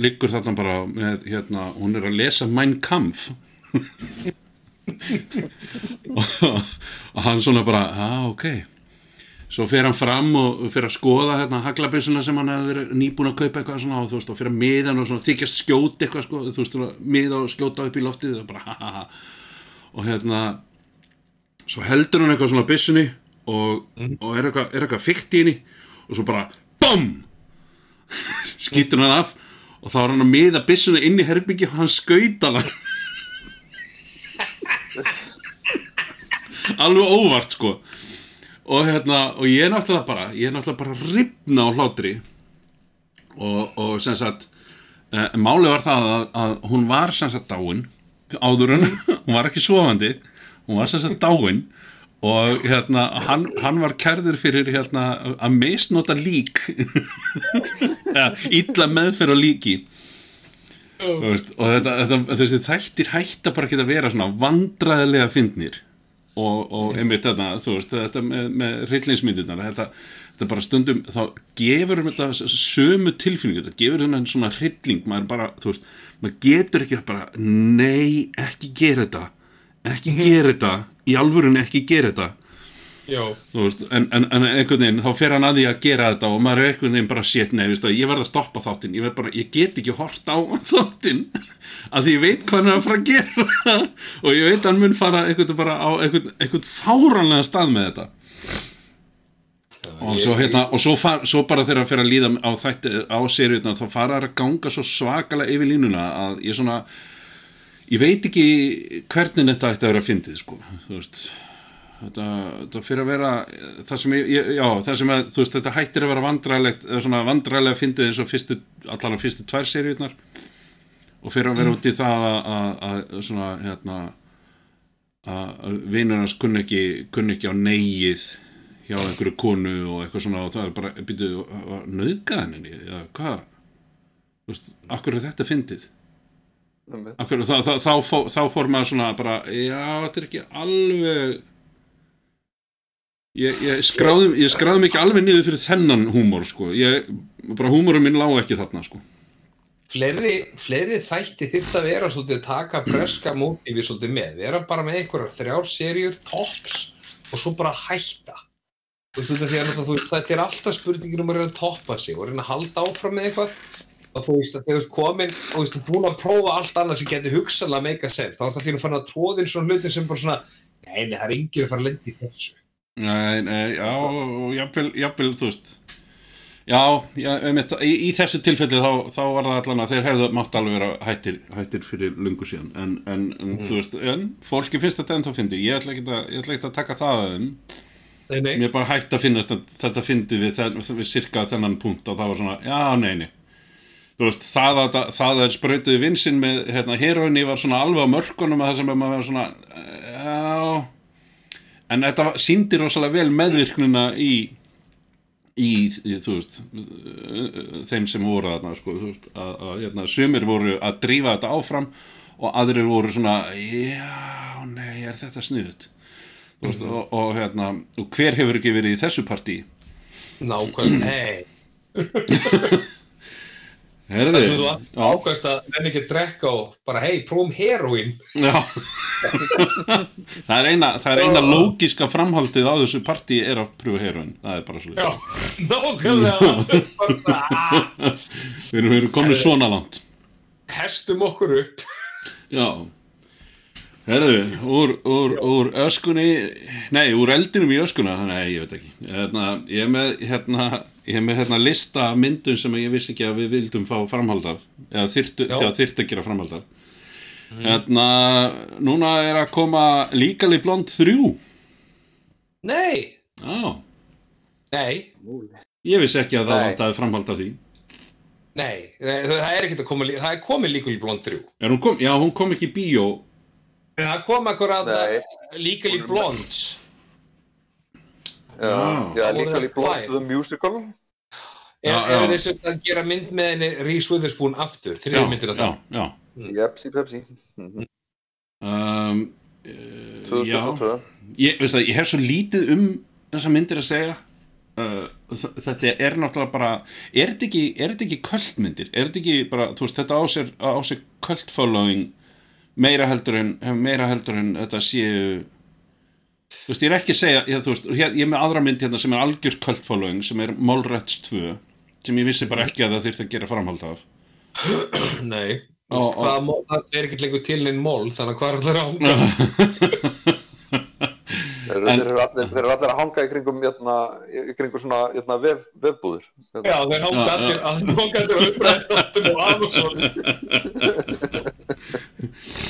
liggur þarna bara með, hérna, hún er að lesa Mein Kampf. Og, og hann svona bara, ah, ok svo fer hann fram og fer að skoða hérna haglabissuna sem hann verið nýbúin að kaupa eitthvað svona og þú veist og fer að miða hann og svona þykjast skjóta eitthvað sko, þú veist miða og skjóta upp í loftið og bara ha ha ha. Og hérna svo heldur hann eitthvað svona á byssunni og, og er eitthvað, eitthvað fykt í henni og svo bara BOM! Skýtur hann af og þá er hann að miða byssuna inn í herbyggi og hann skauta hann alveg óvart sko og hérna og ég er náttúrulega bara ég er náttúrulega bara ripna á hlátri. Og, og sem sagt e, málið var það að, að hún var sem sagt dáin áður en hún var ekki sofandi. Hún var sem sagt dáin. Og hérna hann, hann var kærður fyrir hérna að misnota lík. Illa meðferð á líki. Þú veist, og þetta, þetta, þessi þættir hætta bara ekki að vera svona vandræðilega fyndnir og, og einmitt þetta, þú veist, þetta með, með hryllingsmyndirnar, þetta, þetta bara stundum, þá gefur um þetta sömu tilfinningu, þetta gefur um svona hrylling, maður bara, þú veist, maður getur ekki bara, nei, ekki gera þetta, ekki gera þetta, í alvörunni ekki gera þetta, veist, en, en, en einhvern veginn þá fer hann að því að gera þetta og maður er einhvern veginn bara sétt, nei, veist það, ég verð að stoppa þáttinn. Ég, ég get ekki hort á þáttinn að ég veit hvað hann er að fara að gera. Og ég veit að hann mun fara einhvern bara á einhvern, einhvern fáranlega stað með þetta. Og svo, hérna, og svo, far, svo bara þegar að fyrir að líða á á seriutna þá fara þær að ganga svo svakalega yfir línuna að ég svona ég veit ekki hvernig þetta ætti að vera að fyndið sko, þú veist þetta, þetta fyrir að vera það sem, ég, já, það sem að, veist, þetta hættir að vera vandræðilegt, eða svona vandræðilega fyndið eins og fyrstu, allan að fyrstu tvær seríurnar. Og fyrir að vera út í það að, að, að svona, hérna að vinur hans kunni ekki, kunni ekki á neyið hjá einhverju konu og eitthvað svona og það er bara, býtu, nöðgað henni, eða hvað? Þú veist, akkur er þetta fyndið. Akkur, þá, þá, þá, þá fór maður svona bara, já, þetta er ekki alveg ég, ég ég skráðum ekki alveg niður fyrir þennan húmor sko, ég, bara húmorum minn lá ekki þarna sko Fleiri, fleiri þætti þyrft að vera svolítið að taka breska mótífi svolítið með. Vera bara með einhverjar þrjár serjur, tops og svo bara hætta. þú veist, að þú þetta er alltaf spurningin um að reyna að toppa sig og reyna að halda áfram með eitthvað og þú veist, að þegar þú ert komin og þú veist, þú ert búin að prófa allt annað sem getur hugsanlega make a sense, þá er það því að fann að tróðin svona hlutin sem bara svona, nei, nei, það er enginn að fara að lendi í þessu. Nei, nei, já, og jafnvel, jafnvel, þú veist. Já, já einmitt, í, í þessu tilfelli þá, þá var það allan að þeir hefðu mátt alveg vera hættir, hættir fyrir lungu síðan. En, en, en þú veist, en fólki finnst þetta ennþá fyndi, ég. Ætla ekki að, ég ætla ekki að taka það að þeim, mér er bara hægt að finnast að þetta fyndi við, þenn- við cirka þennan punkt og það var svona, já, nei, nei. Þú veist, það að það, að sprautuði vinsinn með, hérna, heroinni var svona alveg á mörkunum að það sem að maður svona já en þetta var- sýndi rosalega vel meðvirknina í í, í þú veist þeim sem voru þarna sko, veist, að, að hérna, sumir voru að drífa þetta áfram og aðrir voru svona já, nei, er þetta sniðut þú veist, og, og hérna og hver hefur ekki verið í þessu partí? Nákvæmlega, nei. Herði, Þess að þú ákvæmst að nefn ekki að drekka og bara, hei, prófum heroin. já. Það er eina, það er eina lógiska framhaldið á þessu partí er að pröfa heroin, það er bara svo Já, nákvæmlega. Við erum, erum komin svona langt. Hestum okkur upp. Já. Herðu, úr, úr, úr öskunni Nei, úr eldinum í öskuna Nei, ég veit ekki. Hérna, Ég er með, hérna, ég er með hérna, lista af myndum sem ég vissi ekki að við vildum fá framhald af eða þyrftu, Já. þegar þyrftu að gera framhald af. Hérna, núna er að koma Legally Blonde 3 Nei, Já, nei, ég vissi ekki að það vantaði framhald af því. Nei, nei það er ekkert að koma, það er komið líka í blond 3. er hún kom, Já, hún kom ekki í bíó. En það kom akkurat Nei. Legally Blondes. Já, líka í Blood the Musical. Er, er þeir sem að gera mynd með henni Reese Witherspoon aftur, Já, þriðja myndina já, það? Jepsi Pepsi Já. 2022 ég, veist það, ég hef svo lítið um þessa myndir að segja. Uh, þetta er náttúrulega bara er þetta ekki, er þetta ekki kvöldmyndir er þetta ekki bara, þú veist, þetta á sér, á sér kvöld following meira heldur en, meira heldur en þetta séu þú veist, ég er ekki að segja ég, veist, hér, ég er með aðra mynd hérna sem er algjör kvöld following, sem er Mallrats 2 sem ég vissi bara ekki að það þyrfti að gera framhald af Nei, Ó, ó. Hvaða mól- það er ekkert lengur til neinn mól, þannig að hvað er það ánga? Þeir eru- allir, þeir eru allir að hanga í kringum, hérna, í kringum svona hérna, vef, vefbúður. Já, þeir hanga allir, að hanga allir á upprættum og Amazon.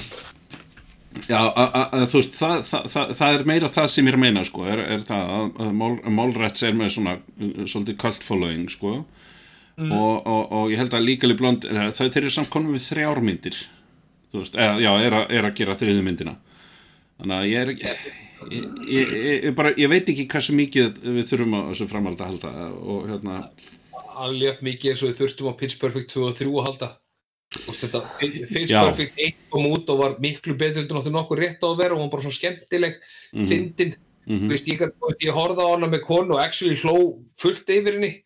Já, a- a- a- þú veist, það, það, það, það er meira það sem ég er að meina, sko, er, er það að, Mál, Málræts er með svona uh, svolítið cult following, sko og, og, og ég held að Legally Blonde eh, þau þeir eru samt konum við þrjármyndir þú veist, eða, já, er, að, er að gera þriðu myndina þannig að ég er ekki ég, ég, ég, bara, ég veit ekki hversu mikið við þurfum á þessu framhald að halda og hérna, Alveg mikið eins og við þurftum á Pitch Perfect 2 og 3 að halda. Þetta, Já. Perfect 1 kom út og var miklu betur en áttu nokkuð rétt á að vera og var bara svo skemmtileg, Mhm. fyndin. mhm, Þú veist, ég, veist, ég horfði á hana með konu og actually hló fullt yfir henni,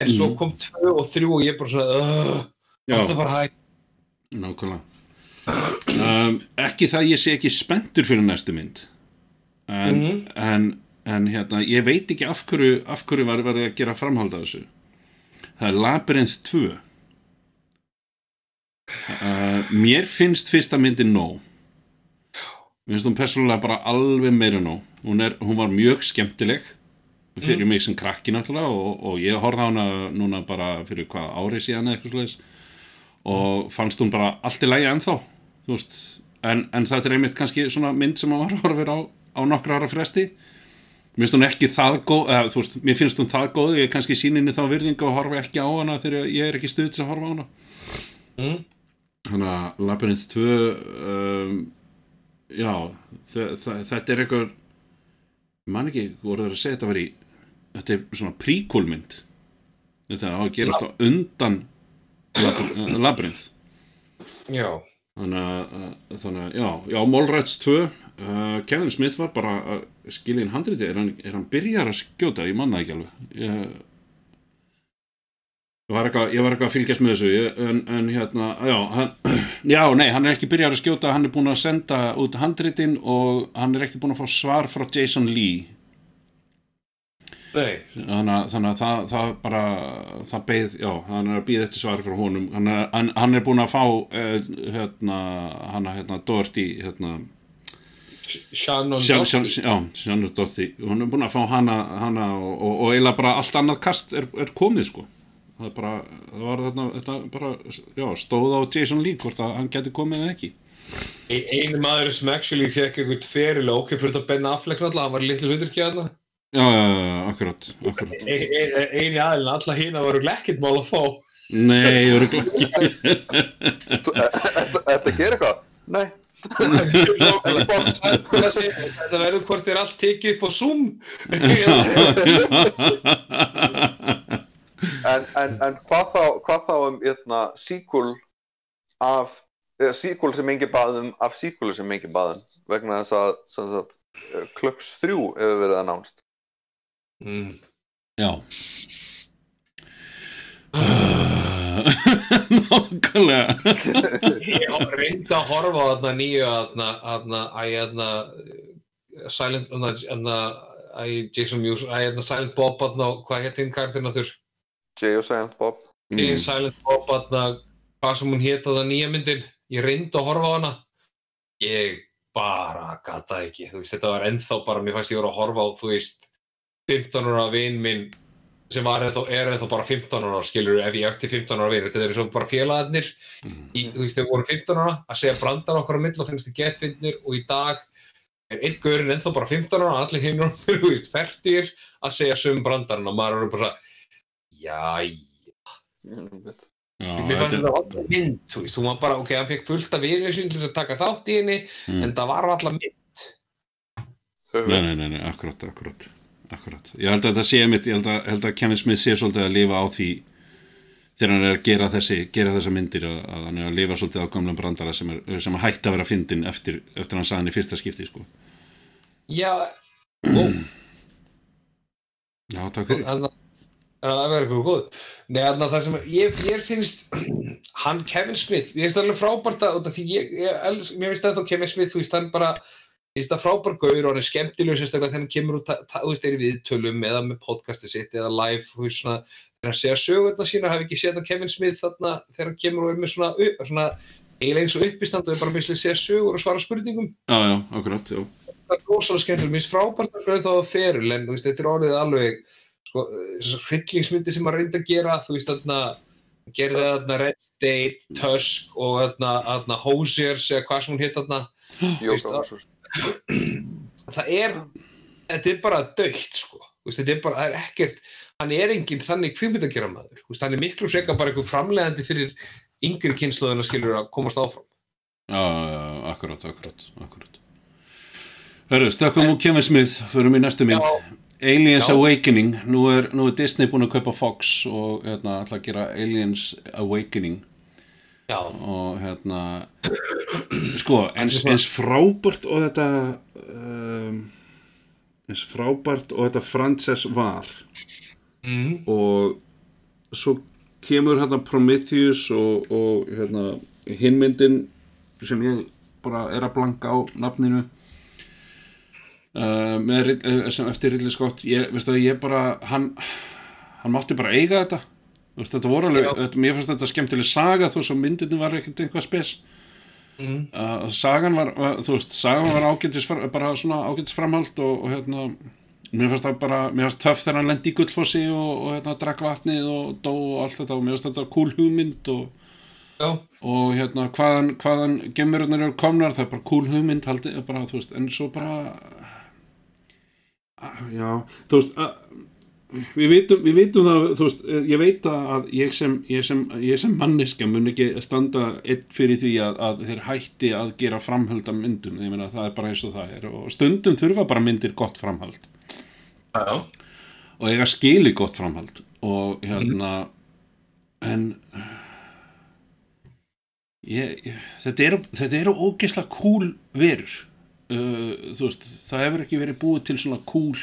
en svo Mhm. kom 2 og 3 og ég bara svona, þetta bara hægt. nákvæmlega um, ekki það ég sé ekki spenntur fyrir næstu mynd en, Mhm. en, en hérna, ég veit ekki af hverju, af hverju var verið að gera framhald af þessu það er Labyrinth 2 uh, mér finnst fyrsta myndin nóg. Mér finnst hún persónulega bara alveg meira nóg. Hún, er, hún var mjög skemmtileg fyrir mig sem krakki náttúrulega og, og ég horfði á hana núna bara fyrir hvað ári síðan eða eitthvað slags og fannst hún bara allt í lægi ennþá en, en þetta er einmitt kannski svona mynd sem maður horfir á, á nokkra ára fresti. Mér finnst hún ekki það góð eða, veist, mér finnst hún það góð. Ég kannski síninni þá virðingu og horfi ekki á hana þegar ég er ekki stuð til að horfa á hana. Mm. Þannig að Labyrinth 2 um, já þe þe þetta er eitthvað ég man ekki, voru það að segja þetta var í þetta er svona príkólmynd þetta á að gerast á undan Labyr- Labyrinth Já. þannig að, að- þannig að, já, já Mallrats 2 uh, Kevin Smith var bara að skilja inn handriti, er hann, er hann byrjar að skjóta, ég manna ekki alveg. Ég var eitthvað, ég var eitthvað að fylgjast með þessu en, en hérna, já hann, já, nei, hann er ekki byrjar að skjóta hann er búin að senda út handritin og hann er ekki búin að fá svar frá Jason Lee. Nei, þannig að, þannig að það, það bara það beið, já, hann er að býða eftir svari frá honum. Hann er, hann, hann er búin að fá uh, hérna, hann hérna Dorothy hérna, Shannon já, Sjanur Dorothy. Hún er búin að fá hana, hana og, og, og eiginlega bara allt annað kast er, er komið sko það bara, það var þarna, þetta bara, já, stóð á Jason Lee hvort að hann geti komið eða ekki. Ein- Einu maður sem actually fekk eitthvað ferilega ok fyrir þetta Ben Affleck náttúrulega, hann var litlu ekki aðna já, já, já, já, akkurat, akkurat. Einu aðeins, alla hína voru ekkert mál að fá. Nei, ég verður ekki. Þú- e- e- að gera eitthvað? Nei. Þetta verður hvort þér allt tekið upp á Zoom En, en, en hvað, þá, hvað þá um hérna, sequel af eða, sequel sem engin baðum af sequel sem engin baðum vegna þess að, sem sagt, eh, Klux 3 hefur verið að nánst mm. já. Nákvæmlega. Ég reyndi að horfa á þarna nýju þarna Silent, Jason Mewes, Silent Bob hvað hétt hinn karakterinn áttur Jay og Silent Bob. Mm. Silent Bob þarna, hvað sem hún hétt þarna nýja myndin, ég reyndi að horfa á hana. Ég bara gata ekki, þú veist, þetta var ennþá bara, mér fannst ég voru að horfa á, þú veist 15 ára vinn minn sem var ennþá, er ennþá bara 15 ára skilur, ef ég ætti 15 ára vinn þetta er svo bara félagarnir í, þú veist, þegar við vorum 15 ára að segja brandar okkar á mill og finnst þið getfinnir og í dag er einn gaurinn ennþá bara 15 ára allir hinn, þú veist, færtir að segja sum brandarinn og maður er bara svo jæ, Mm, já, mér fannst þetta, alltaf mynd, þú veist, hún var bara, ok, hann fekk fullt af vinnisinn til þess að taka þátt í henni Mm. en það var alltaf mynd. Nei, nei, nei, nei, akkurat, akkurat akkurat, ég held að þetta sé mitt ég held að, held að Kevin Smith sé svolítið að lifa á því þegar hann er að gera þessi gera þessa myndir, að, að hann er að lifa svolítið á gamlum brandara sem, er, sem hætti að vera fyndin eftir, eftir hann sagði hann í fyrsta skipti sko. já, ó, já, takk fyrir. Að það verður eitthvað góð Nei, þannig að það sem ég, ég finnst hann Kevin Smith, ég finnst það alveg frábært að því ég, ég els, mér finnst það þá Kevin Smith, þú veist, hann bara ég finnst það frábært gaur og hann er skemmtilegur sérstaklega þegar hann kemur út, þú veist, er í viðtölum eða með podcastið sitt eða live, þú veist, svona þegar hann segja sögurna sína, hafi ekki séð það Kevin Smith þarna þegar hann kemur og er með svona, svona eiginlega eins og uppistand og er bara að segja sögur og svara spurningum. Já, já, akkurat, já. Það er rosalega skemmtileg, mér finnst frábært að fyrir þá að ferul, en þú veist, þetta er orðið alveg sko, þessar hryllingsmyndi sem maður reyndi að gera, þú veist, þarna gerði þarna Red State, Tusk og þarna, þarna Hosiers eða hvað sem hún hitt þarna. Það- er, þetta er bara dögt sko, veist, þetta er bara, það er ekkert hann er enginn þannig kvikmyndagera maður veist, hann er miklu frekar bara einhver framlegandi fyrir yngri kynnslóðina skilur að komast áfram. Já, já, já, akkurat, akkurat, akkurat. Hörru, stökkum úr Kevin Smith, förum í næstu mynd. Aliens Já. Awakening, nú er, nú er Disney búin að kaupa Fox og hérna ætla að gera Aliens Awakening. Já, og hérna, sko, eins, eins frábært og þetta, um, eins frábært og þetta franchise var. Mm. og svo kemur hérna Prometheus og, og hérna hinmyndin sem ég bara er að blanka á nafninu uh, með, eh, sem eftir Ridley Scott ég, veistu, ég bara, hann hann mátti bara eiga þetta. Þú veist, þetta voru alveg, þetta, mér fannst þetta skemmtileg saga þó svo myndinu var ekkert eitthvað spes. Mm. uh, sagan var, þú veist, sagan var ágætis bara svona ágætis framhald og, og hérna mér fannst það bara, mér fannst töff þegar hann lendi í gullfossi og, og hérna drakk vatnið og dó og allt þetta og mér fannst þetta cool hugmynd og, já, og hérna hvaðan, hvaðan gemurinn eru komnar, það er bara cool hugmynd haldi, bara, þú veist, en svo bara já, þú veist að, við vitum, við vitum það, þú veist ég veit að ég sem, ég sem, ég sem manneska mun ekki standa fyrir því að, að þeir hætti að gera framhald af myndum, ég meina það er bara eins og það er. Og stundum þurfa bara myndir gott framhald. Já, og eiga skili gott framhald. Og hérna en ég, ég, þetta eru þetta eru ógeðslega cool verur uh, þú veist, það hefur ekki verið búið til svona cool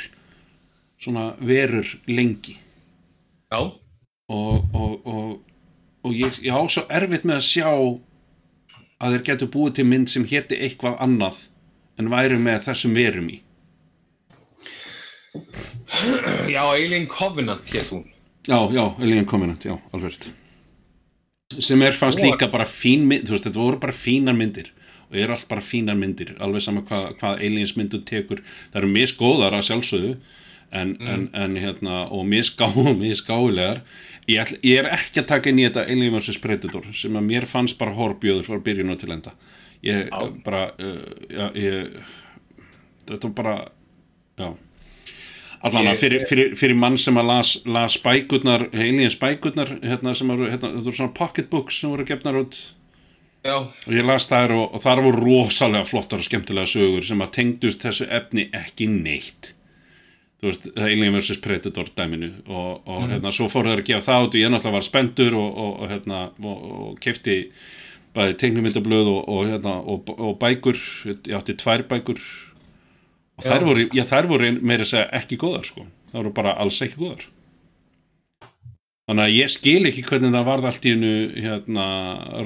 svona verur lengi. Já, og, og, og, og ég, ég á svo erfitt með að sjá að þeir getur búið til mynd sem héti eitthvað annað en væru með þessum verum í. Já, Alien Covenant hétt hún. Já, já, Alien Covenant, já, alveg sem er fannst líka bara fín mynd, þú veist, þetta voru bara fínar myndir og er allt bara fínar myndir alveg sama hvað, hvað aliens myndu tekur. Það eru misgóðar að sjálfsögðu en, en, en hérna og misgá, misgáilegar ég, ætl, ég er ekki að taka inn í þetta Alien vs Predator sem að mér fannst bara horbjöður frá byrjun og til enda. Ég Já. bara uh, já, ég, þetta var bara já. Allan fyrir, fyrir, fyrir mann sem að las, las bækurnar, aliens bækurnar hérna sem voru, hérna, þetta voru svona pocketbooks sem voru gefnar út Já, og ég las þær og, og þar voru rosalega flottar og skemmtilega sögur sem að tengdust þessu efni ekki neitt. Þú veist, Alien vs Predator dæminu og, og hérna, svo fóru þær að gefa það út og ég náttúrulega var spendur og, og, hérna, og, kefti bæði teiknumyndablöð og, og, hérna, og, og bækur. Ég átti tvær bækur. Og þær Já. voru, já, þær voru meira að segja ekki góðar sko, þær voru bara alls ekki góðar Þannig að ég skil ekki hvernig það varð allt í hennu hérna,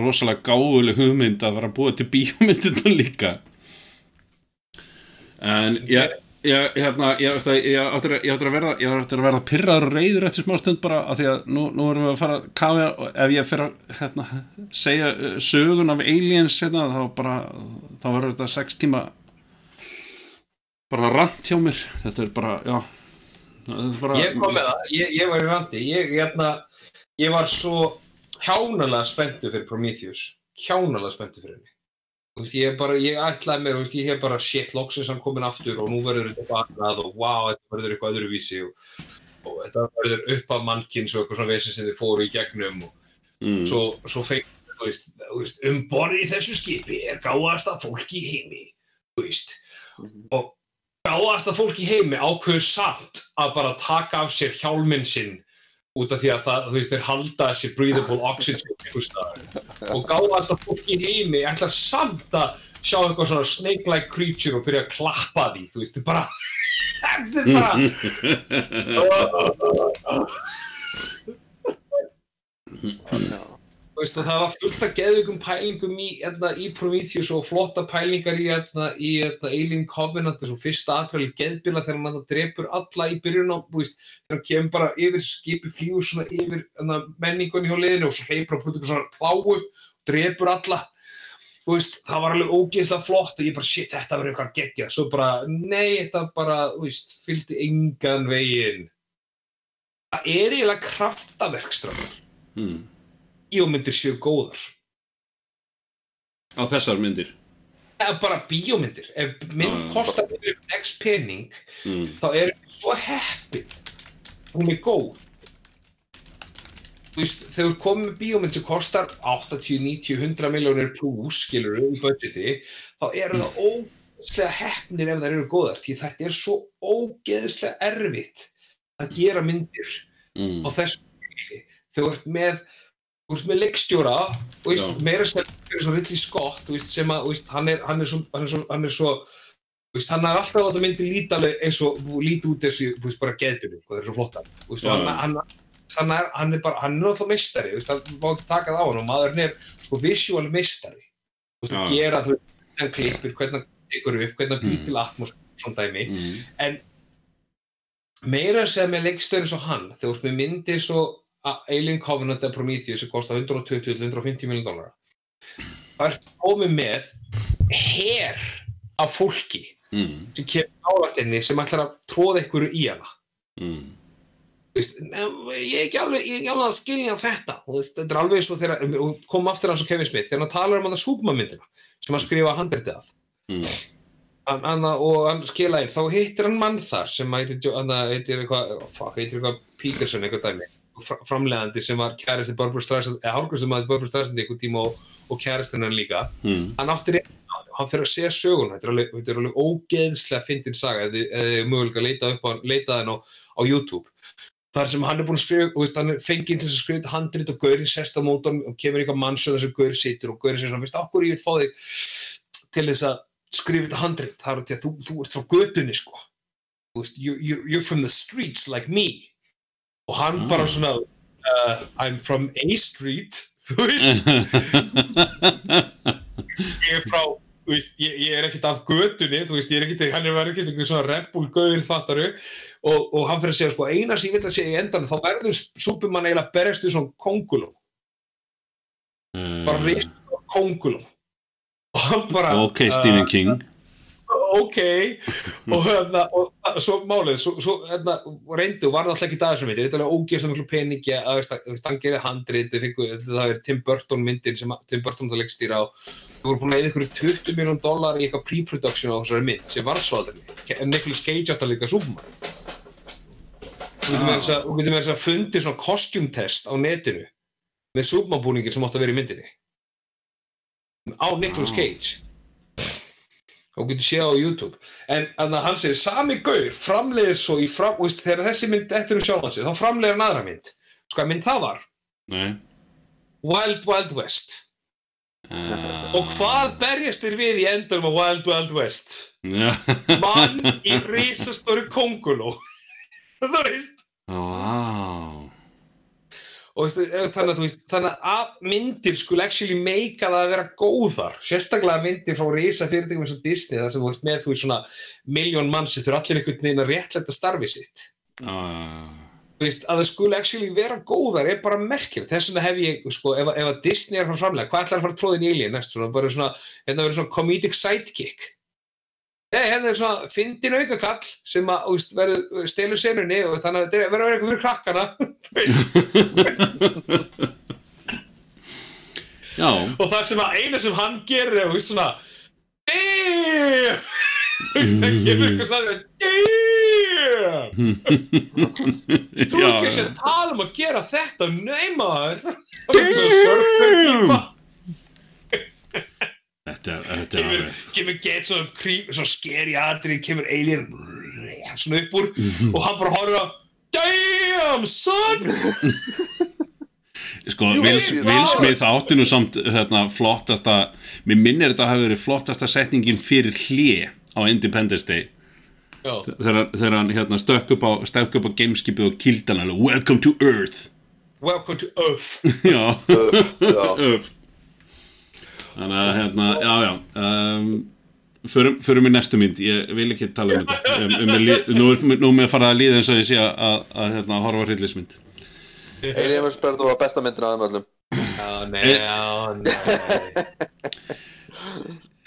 rosalega gáðuleg hugmynd að vera að búa til bíómyndina líka. En ég, ég, hérna, ég, veist að, ég, áttur, að- að verða, ég áttur að verða pyrraður og reyður eftir smá stund bara af því að nú, nú erum við að fara að kafa og ef ég fer að hérna, segja uh, sögun af aliens hérna, þá bara, þá verður þetta sex tíma bara rant hjá mér. Þetta er bara, já, bara... ég kom með það, ég, ég var í randi, ég, hérna, ég var svo hjánalega spenntur fyrir Prometheus, hjánalega spenntur fyrir henni. Ég bara, ég ætlaði mér, veist, ég hef bara shit, loksins hann komin aftur og nú verður þetta baknað og wow, þetta verður eitthvað öðruvísi og, og þetta verður upp af mannkins og eitthvað svona vesi sem þið fóru í gegnum og Mm. svo, svo veist um borðið í þessu skipi er gáðasta fólk í heimi, þú veist, og gáðasta fólk í heimi ákveður samt að bara taka af sér hjálminn sinn út af því að það, þú veist, þeir halda þessi breathable oxygen og gáðasta fólk í heimi ætlar samt að sjá eitthvað svona snake-like creature og byrja að klappa því, þú veist, bara þetta er bara Já. Þú veist, og það var fullt af geðugum pælingum í, hérna, í Prometheus og flotta pælingar í, hérna, í hérna, Alien Covenant þessum fyrsta atvæli geðbila þegar hann drepur alla í byrjun á, þegar hann kemur bara yfir skipi svona yfir hérna, menningunni hjá liðinu og svo hleypur hann puttur svona pláu og drepur alla. Þú veist, það var alveg ógeðslega flott og ég bara, shit, þetta verður eitthvað geggja svo bara, nei, þetta bara, þú veist fylgdi engan veginn. Það er eiginlega kraftaverkstrafar Mm. Bíómyndir séu góðar Á þessar myndir. eða bara bíómyndir ef mynd já. kostar fyrir x pening Mm. þá er hún svo heppin hún er góð þú veist, þegar þú komið með bíómynd sem kostar 80, 90, 100 miljónir pluss, skilur í budgeti þá eru það ógeðslega heppnir ef það eru góðar því þetta er svo ógeðslega erfitt að gera myndir Mm. á þessu þegar þú ert með þú ert með leikstjóra og veist, meira sem er svo Ridley Scott þú veist, sem að þú veist, hann, er, hann er svo hann er svo, hann er svo þú veist, hann er alltaf að þetta myndi líta alveg eins og líti út þessu, þú veist, bara geðbyrju sko, það er svo flottar. Þú veist, og hann, hann, hann, er, hann er bara, hann er náttúrulega meistari þú veist, það má ekki taka það á hann og maðurinn er sko visual meistari. Þú veist, að gera þú veist, hvernig hann klippir, hvernig hann tekur upp hvernig hann býr Mm. til atmosfér svona dæmi. Mm. en meira að segja með leikstöðin eins og hann þegar þú ert með myndir svo Alien Covenant eða Prometheus sem kostar 120-150 miljón dólar það ert komið með her af fólki Mm. sem kemur álættinni sem ætlar að tróða ykkur í hana Mm. Veist, "Nei, ég er ekki alveg, er að skilja þetta veist, þetta er alveg og þegar og kom aftur hans og Kevin Smith þegar hann talar um að Superman myndina sem hann skrifa handritið af Mm. hann, hann, og hann skila inn, þá hittir hann mann þar sem heitir, heitir fuck, heitir eitthvað Peterson eitthvað dæmi, fr- framleiðandi sem var kærasti Barbara Streisand, eða hálfgræstum maður Barbara Streisand eitthvað tíma og, og kærastinn hann líka. Mm. hann átti reynd hann fyrir að segja sögun, þetta er alveg, þetta er alveg ógeðslega fyndin saga, ef þið er mögulega að leita upp á leita hann á, á YouTube. Þar sem hann er búinn að skrifa, veist, hann er fenginn til að skrifa þetta handrit og Gaurin sest á mótan og kemur eitthvað mannsjón þess að Gaur situr og Gaurin segir svona, veist, okkur ég vil fá þig til þess að skrifa þetta handrit, það er að þú, þú ert frá götunni, sko. Þú veist, you, you, you're from the streets like me og hann Ah. bara svona uh, I'm from A street þú veist, ég er frá veist, ég, ég er ekkert af götunni, þú veist, er ekkert, hann er verið ekkert einhver svona Red Bull gauður fattaru og, og hann fyrir að segja, sko, eina sem ég vil að segja í endan, þá verður Superman eiginlega berjast við svona kongulum, bara uh, reysa kongulum og hann bara Ok, Stephen King ok. Og hérna, og svo málið svo, svo hérna, reyndi og var það alltaf ekki það sem myndir, þetta er alveg ógeðslega miklu peningi að hann gerði handrið það er Tim Burton myndir sem Tim Burton það leggstýra á við vorum búin að eða ykkur 20 miljón dólar í eitthvað pre-production á þessari mynd sem var svo aldrei en Nicolas Cage átt að líka Superman. Þú getur með þess að fundið svona costume test á netinu með Superman búningir sem átt að vera í myndinni. Á Nicolas Ah. Cage og getur séð á YouTube. En þannig að hann segir, sami gaur framleiðir svo í fram, veist, þegar þessi mynd eftir um sjálfan sig, þá framleiðir hann aðra mynd. Sko að mynd það var, Nei. Wild Wild West. Uh, og hvað berjast þér við í endur með Wild Wild West? Mann í risastóri konguló það veist. Vá og ef- þannig að veist þannig að myndir skulle actually make það að vera góðar sérstaklega myndir frá risa fyrirtækjum eins og Disney þar sem þú ert með þú veist svona miljón mann sem þurfa allir einhvern veginn að réttlæta starfi sitt. Uh, veist, að það skulle actually vera góðar er bara merkilegt, þess vegna hef ég sko, ef, ef að Disney er fara framlega, hvað ætlar að fara tróðin í Alien næst, svona, bara svona, hérna verður svona comedic sidekick Nei, hérna er svona fyndin aukakall sem að, veist, verður stelur senunni og þannig að þetta verður eitthvað fyrir krakkana. Já. Og það sem að eina sem hann gerir er, þú veist, svona Damn! Er kemur, alveg kemur get svona creep, svona skeri atrið, kemur alien svona upp úr og hann bara horfir á Damn son! Sko, Will. Smith átti nú samt hérna, flottasta, mér minnir þetta hafi verið flottasta setningin fyrir hlje á Independence Day. Já, þegar, hann hérna, stökk upp á, stökk upp á gameskipið og kýldi hann alveg. Welcome to Earth. Welcome to Earth. Já, já, Earth Þannig að hérna, já, já um, förum, förum í næstu mynd ég vil ekki tala um þetta um, um, um, nú, er, nú er mér að fara að líða eins og ég sé að, að, að hérna, horfa hryllismynd Alien vs. Predator var besta myndin af þeim öllum Já, nei, já, nei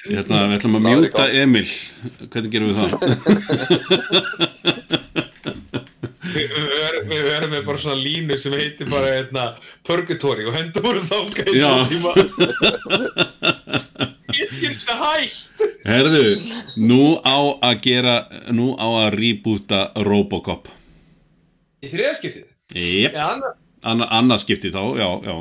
Hérna, við ætlum að Það er í mjúta. Emil Hvernig gerum við það? Við verðum með bara svona línu sem heitir bara hérna, Purgatory og hendur voru tvo tíma. Getur svona hægt Herðu, nú á að gera Nú á að reboota Robocop. Í þriðaskiptið? Jep, Anna, annað skipti þá, já, já.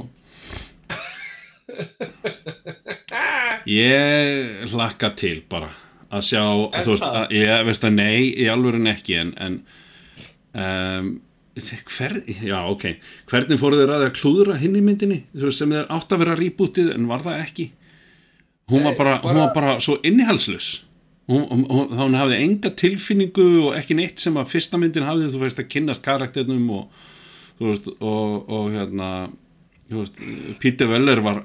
Ég hlakka til bara að sjá, Er þú veist, að, ég veist að nei, í alvörun ekki en, en um, hver, já, ok. Hvernig fóru þeir að klúðra hinn í myndinni sem þeir átt að vera rebootið en var það ekki? Hún var bara, hún var bara svo innihalslös hún, hún, hún, hún hafði enga tilfinningu og ekki neitt sem að fyrsta myndin hafði þú veist að kynnast karakternum og þú veist, og, og hérna veist, Peter Weller var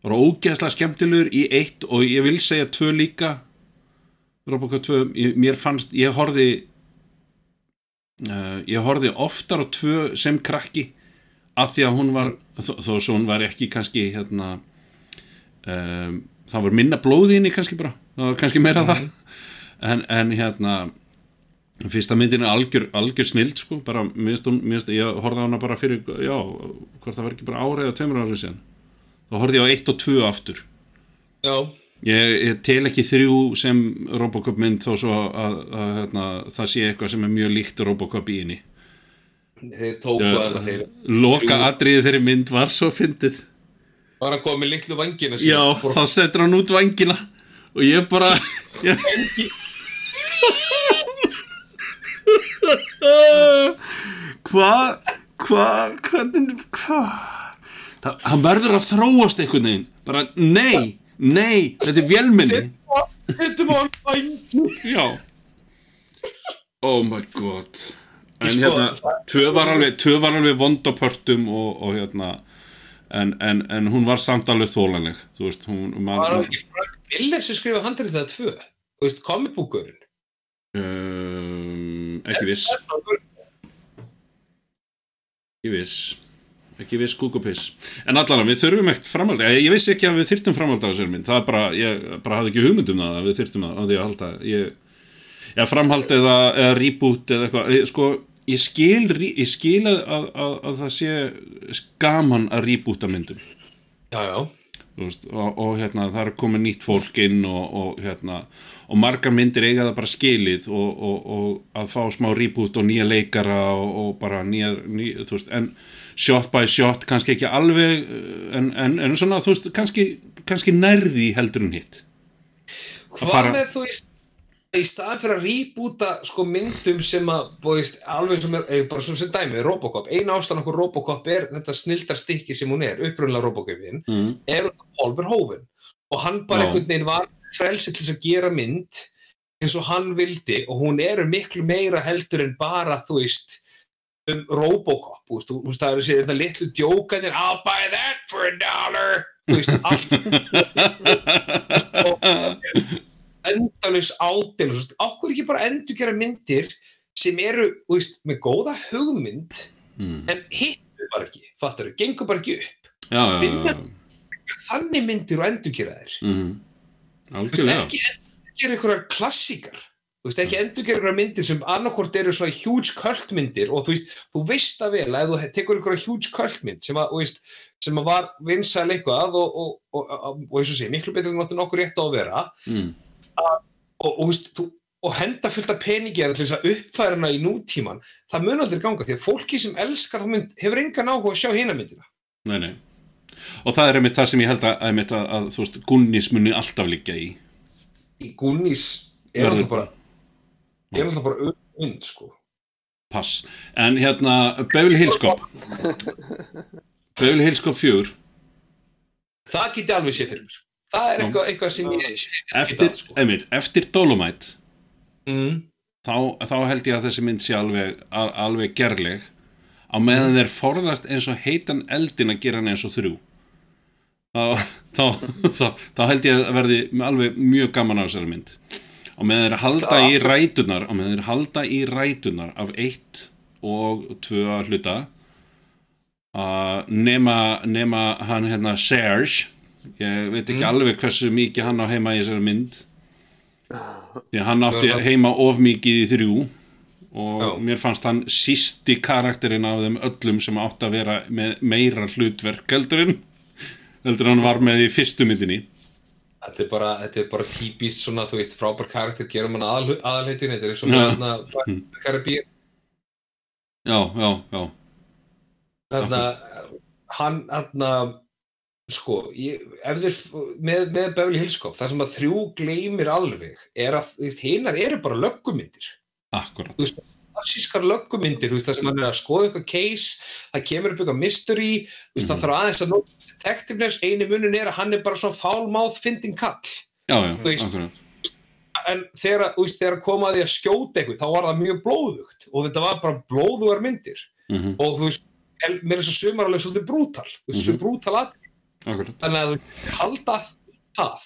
var ógeðslega skemmtilegur í eitt og ég vil segja tvö líka. Robocop 2 ég, mér fannst, ég horfði uh, ég horfði oftar á tvö sem krakki af því að hún var þó, þó svo hún var ekki kannski hérna um, það var minna blóði inni kannski bara, það var kannski meira það. En, en hérna fyrsta myndin er algjör, algjör snild sko, bara, minnst hún, minnst, ég horfði á hana bara fyrir, já, hvort það var ekki bara ára eða tveimur ára síðan. Þá horfði ég á eitt og tvö aftur. Já, ég, ég tel ekki þrjú sem Robocop mynd þó svo að, að, að hérna, það sé eitthvað sem er mjög líkt Robocop í henni. Loka atriðið þeirri mynd var svo fyndið. Var koma með litlu vangina já, þá setur hann út vangina og ég bara ég... hvað hvað hvað Það, hann verður að þróast einhvern veginn. Bara, nei, nei, þetta er vélminni Settum á hann Oh my god. En Sko, hérna, tvö var alveg, tvö var alveg vond á pörtum og, og hérna en, en, en hún var samt alveg þólanleg Þú veist, hún Var hann ekki Frank Miller sem skrifa handrið það tvö? Þú veist, komikbúkurinn um, ekki viss. Ekki viss ekki viss kúkupiss. En allan við þurfum ekkert framhald. Ég, ég vissi ekki að við þyrftum framhald á þessari mynd það er bara, ég bara hafði ekki hugmynd um það að við þyrftum það á því að halda. Ég, já, framhald eða, eða reboot eða eitthvað, Ég- sko ég skil, ég skil að, að, að, að það sé gaman að reboota myndum. Já, já, veist, og, og hérna það er komið nýtt fólk inn og, og hérna og margar myndir eiga það bara skilið og, og, og að fá smá reboot og nýja leikara og, og bara nýja, nýja þú veist, en shot by shot kannski ekki alveg eh, en, en, en svona, þú veist, kannski, kannski nærði heldur en hitt. Hvað fara- með þú veist í staðan fyrir að rýbúta sko myndum sem að, veist, alveg sem er eh, bara svona sem dæmi, Robocop, eina ástæðan okkur Robocop er þetta snildar stykki sem hún er upprunlega Robocopin, mm. er Oliver Hoven. Og hann bara einhvern veginn var frelsið til að gera mynd eins og hann vildi. Og hún eru miklu meira heldur en bara þú veist um Robocop þú veist, þú veist það eru sér þetta litlu djókanir I'll buy that for a dollar. Þú veist, allt. Endalus ádel okkur ekki bara endur gera myndir sem eru, þú veist, með góða hugmynd Mm. en hittu bara ekki, fattar þau, gengur bara ekki upp. Já, já, já, þannig myndir og endur gera þér Mm. Þú veist, algjörlega. ekki endur gera einhverjar klassíkar þú veist, ekki endur gera einhverjar myndir sem annarkvort eru svona huge cult myndir og þú veist, þú veist það vel að þú tekur einhverjar huge cult mynd sem að, veist, sem að var vinsæl eitthvað og, og, og, og, og eins og sé, miklu betur en nokkur rétt á að vera mm. og, og, veist, þú, og henda fullt af peningi til þess að uppfæra hana í nútíman það mun aldrei ganga því að fólki sem elskar þá mynd hefur engan áhuga að sjá hina myndina. Nei, nei. Og það er einmitt það sem ég held að, að, að þú veist, Gunnis muni alltaf liggja í. Í Gunnís er Verður alltaf bara er alltaf bara öll mynd sko Pass. En hérna, Cop. Beverly Hills Cop 4. það geti alveg séð fyrir mér það er eitthvað, eitthvað sem ég Eftir, það, sko. einmitt, eftir Dolomite, mm. þá, þá held ég að þessi mynd sé alveg, al, alveg gerleg. Á meðan þeir forðast eins og heitan eldin að gera hann eins og þrjú. Þá, þá, þá, þá held ég að verði alveg mjög gaman á þessari mynd. Á meðan þeir halda Það- í rætunar, á meðan þeir halda í rætunar af eitt og tvö að hluta, að nema, nema hann hérna Serge ég veit ekki alveg hversu mikið hann á heima í þessari mynd. Því að hann átti heima of mikið í þrjú og Já. mér fannst hann sísti karakterinn af þeim öllum sem átti að vera með meira hlutverk heldur en heldur hann var með í fyrstu myndinni þetta er bara, þetta er bara típist svona, þú veist, frábær karakter gerum hann aðal, aðalheitin, þetta er eins og þarna Karabír, já, já, já, þarna hann, þarna sko, ég, ef þeir með, með Beverly Hills Cop, það sem að þrjú gleymir alveg, er að, þú veist, hinar eru bara löggumyndir. Akkurat. Þú veist, klassískar löggumyndir, þú veist, það sem hann er að skoða eitthvað case, það kemur upp eitthvað mystery, þú veist, það þarf aðeins að nota detectiveness, eini munin er að hann er bara svona fálmáð fyndin kall, já, já, Þú veist- akkurat. en þegar, þú veist, þegar kom að að skjóta eitthvað, þá var það mjög blóðugt og þetta var bara blóðugar myndir. Mm og þú veist, mér er svo sumar alveg svolítið brútal, þú veist, svo brútal að akkurat. Þannig að þú halda það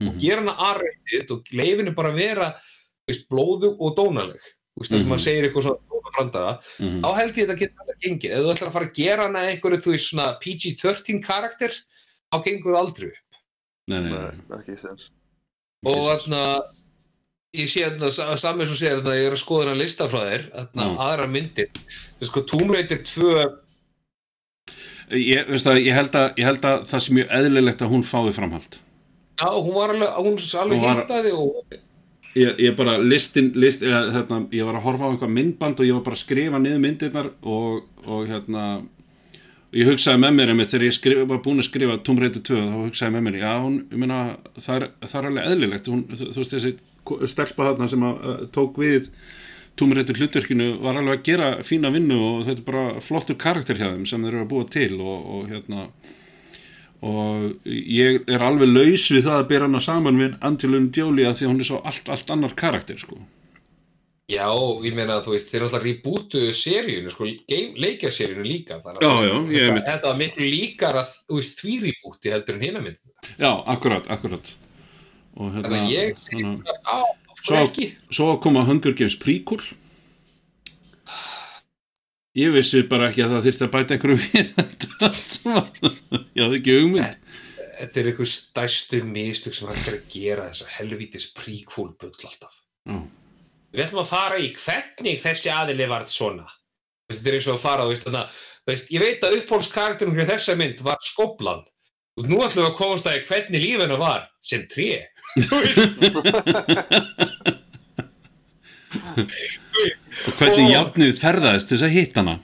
og Mhm. gera hana aðrættið og leifinu bara vera þú veist, blóðug og dónaleg þess að Mhm. maður segir eitthvað svona dónabrandara mm þá held ég að þetta getur alltaf gengið. Ef þú ætlar að fara að gera hana einhverju þú veist svona PG-13 karakter þá gengur aldrei upp. Nei, nei, Nei, ekki sens. og þarna ég sé þarna saman eins og segir þarna ég er að skoða hana lista frá þér þarna Já. aðra myndir. Þú veist sko Tomb Raider 2 Ég, veist að, ég, held að, ég held að það sé mjög eðlilegt að hún fái framhald. Já hún var alveg hún alveg Hún var- hittaði og ég, ég bara listin, list, eða, hérna, ég var að horfa á eitthvað myndband og ég var bara að skrifa niður myndirnar og, og hérna ég hugsaði með mér einmitt þegar ég skrif, var búin að skrifa Tomb Raider 2 þá hugsaði ég með mér, já hún, ég meina það er, það er alveg eðlilegt hún, þú, þú veist þessi stelpa þarna sem að, að tók við Tomb Raider hlutverkinu var alveg að gera fína vinnu og þetta er bara flottur karakter hjá þeim sem þeir eru að búa til og, og hérna og ég er alveg laus við það að bera hana saman við Angelina Jolie að því að hún er svo allt, allt annar karakter sko. já ég meina þú veist þeir náttúrulega rebootuðu seríunu sko leikjaseríunu líka þannig Já, að já, ég þetta, þetta var miklu líkar að veist því rebooti heldur en hina mynd Já, akkurat, akkurat. Og hérna Þannig að ég þannig að- á, Svo- svo að koma Hunger Games prequel ég vissi bara ekki að það þyrfti að bæta einhverju við þetta ég hafði ekki hugmynd Þetta er einhver stærstu mistök sem hægt er að gera þess að helvítis príkfúl bull alltaf. Já. Við ætlum að fara í hvernig þessi aðili varð svona. Þetta er eins og að fara, veist, þannig veist, ég veit að upphólskarakterinn fyrir þessa mynd var skoblan. Og nú ætlum við að komast að hvernig líf hennar var sem tré. Þú veist, og hvernig jafnið ferðaðist til þess að hitta hana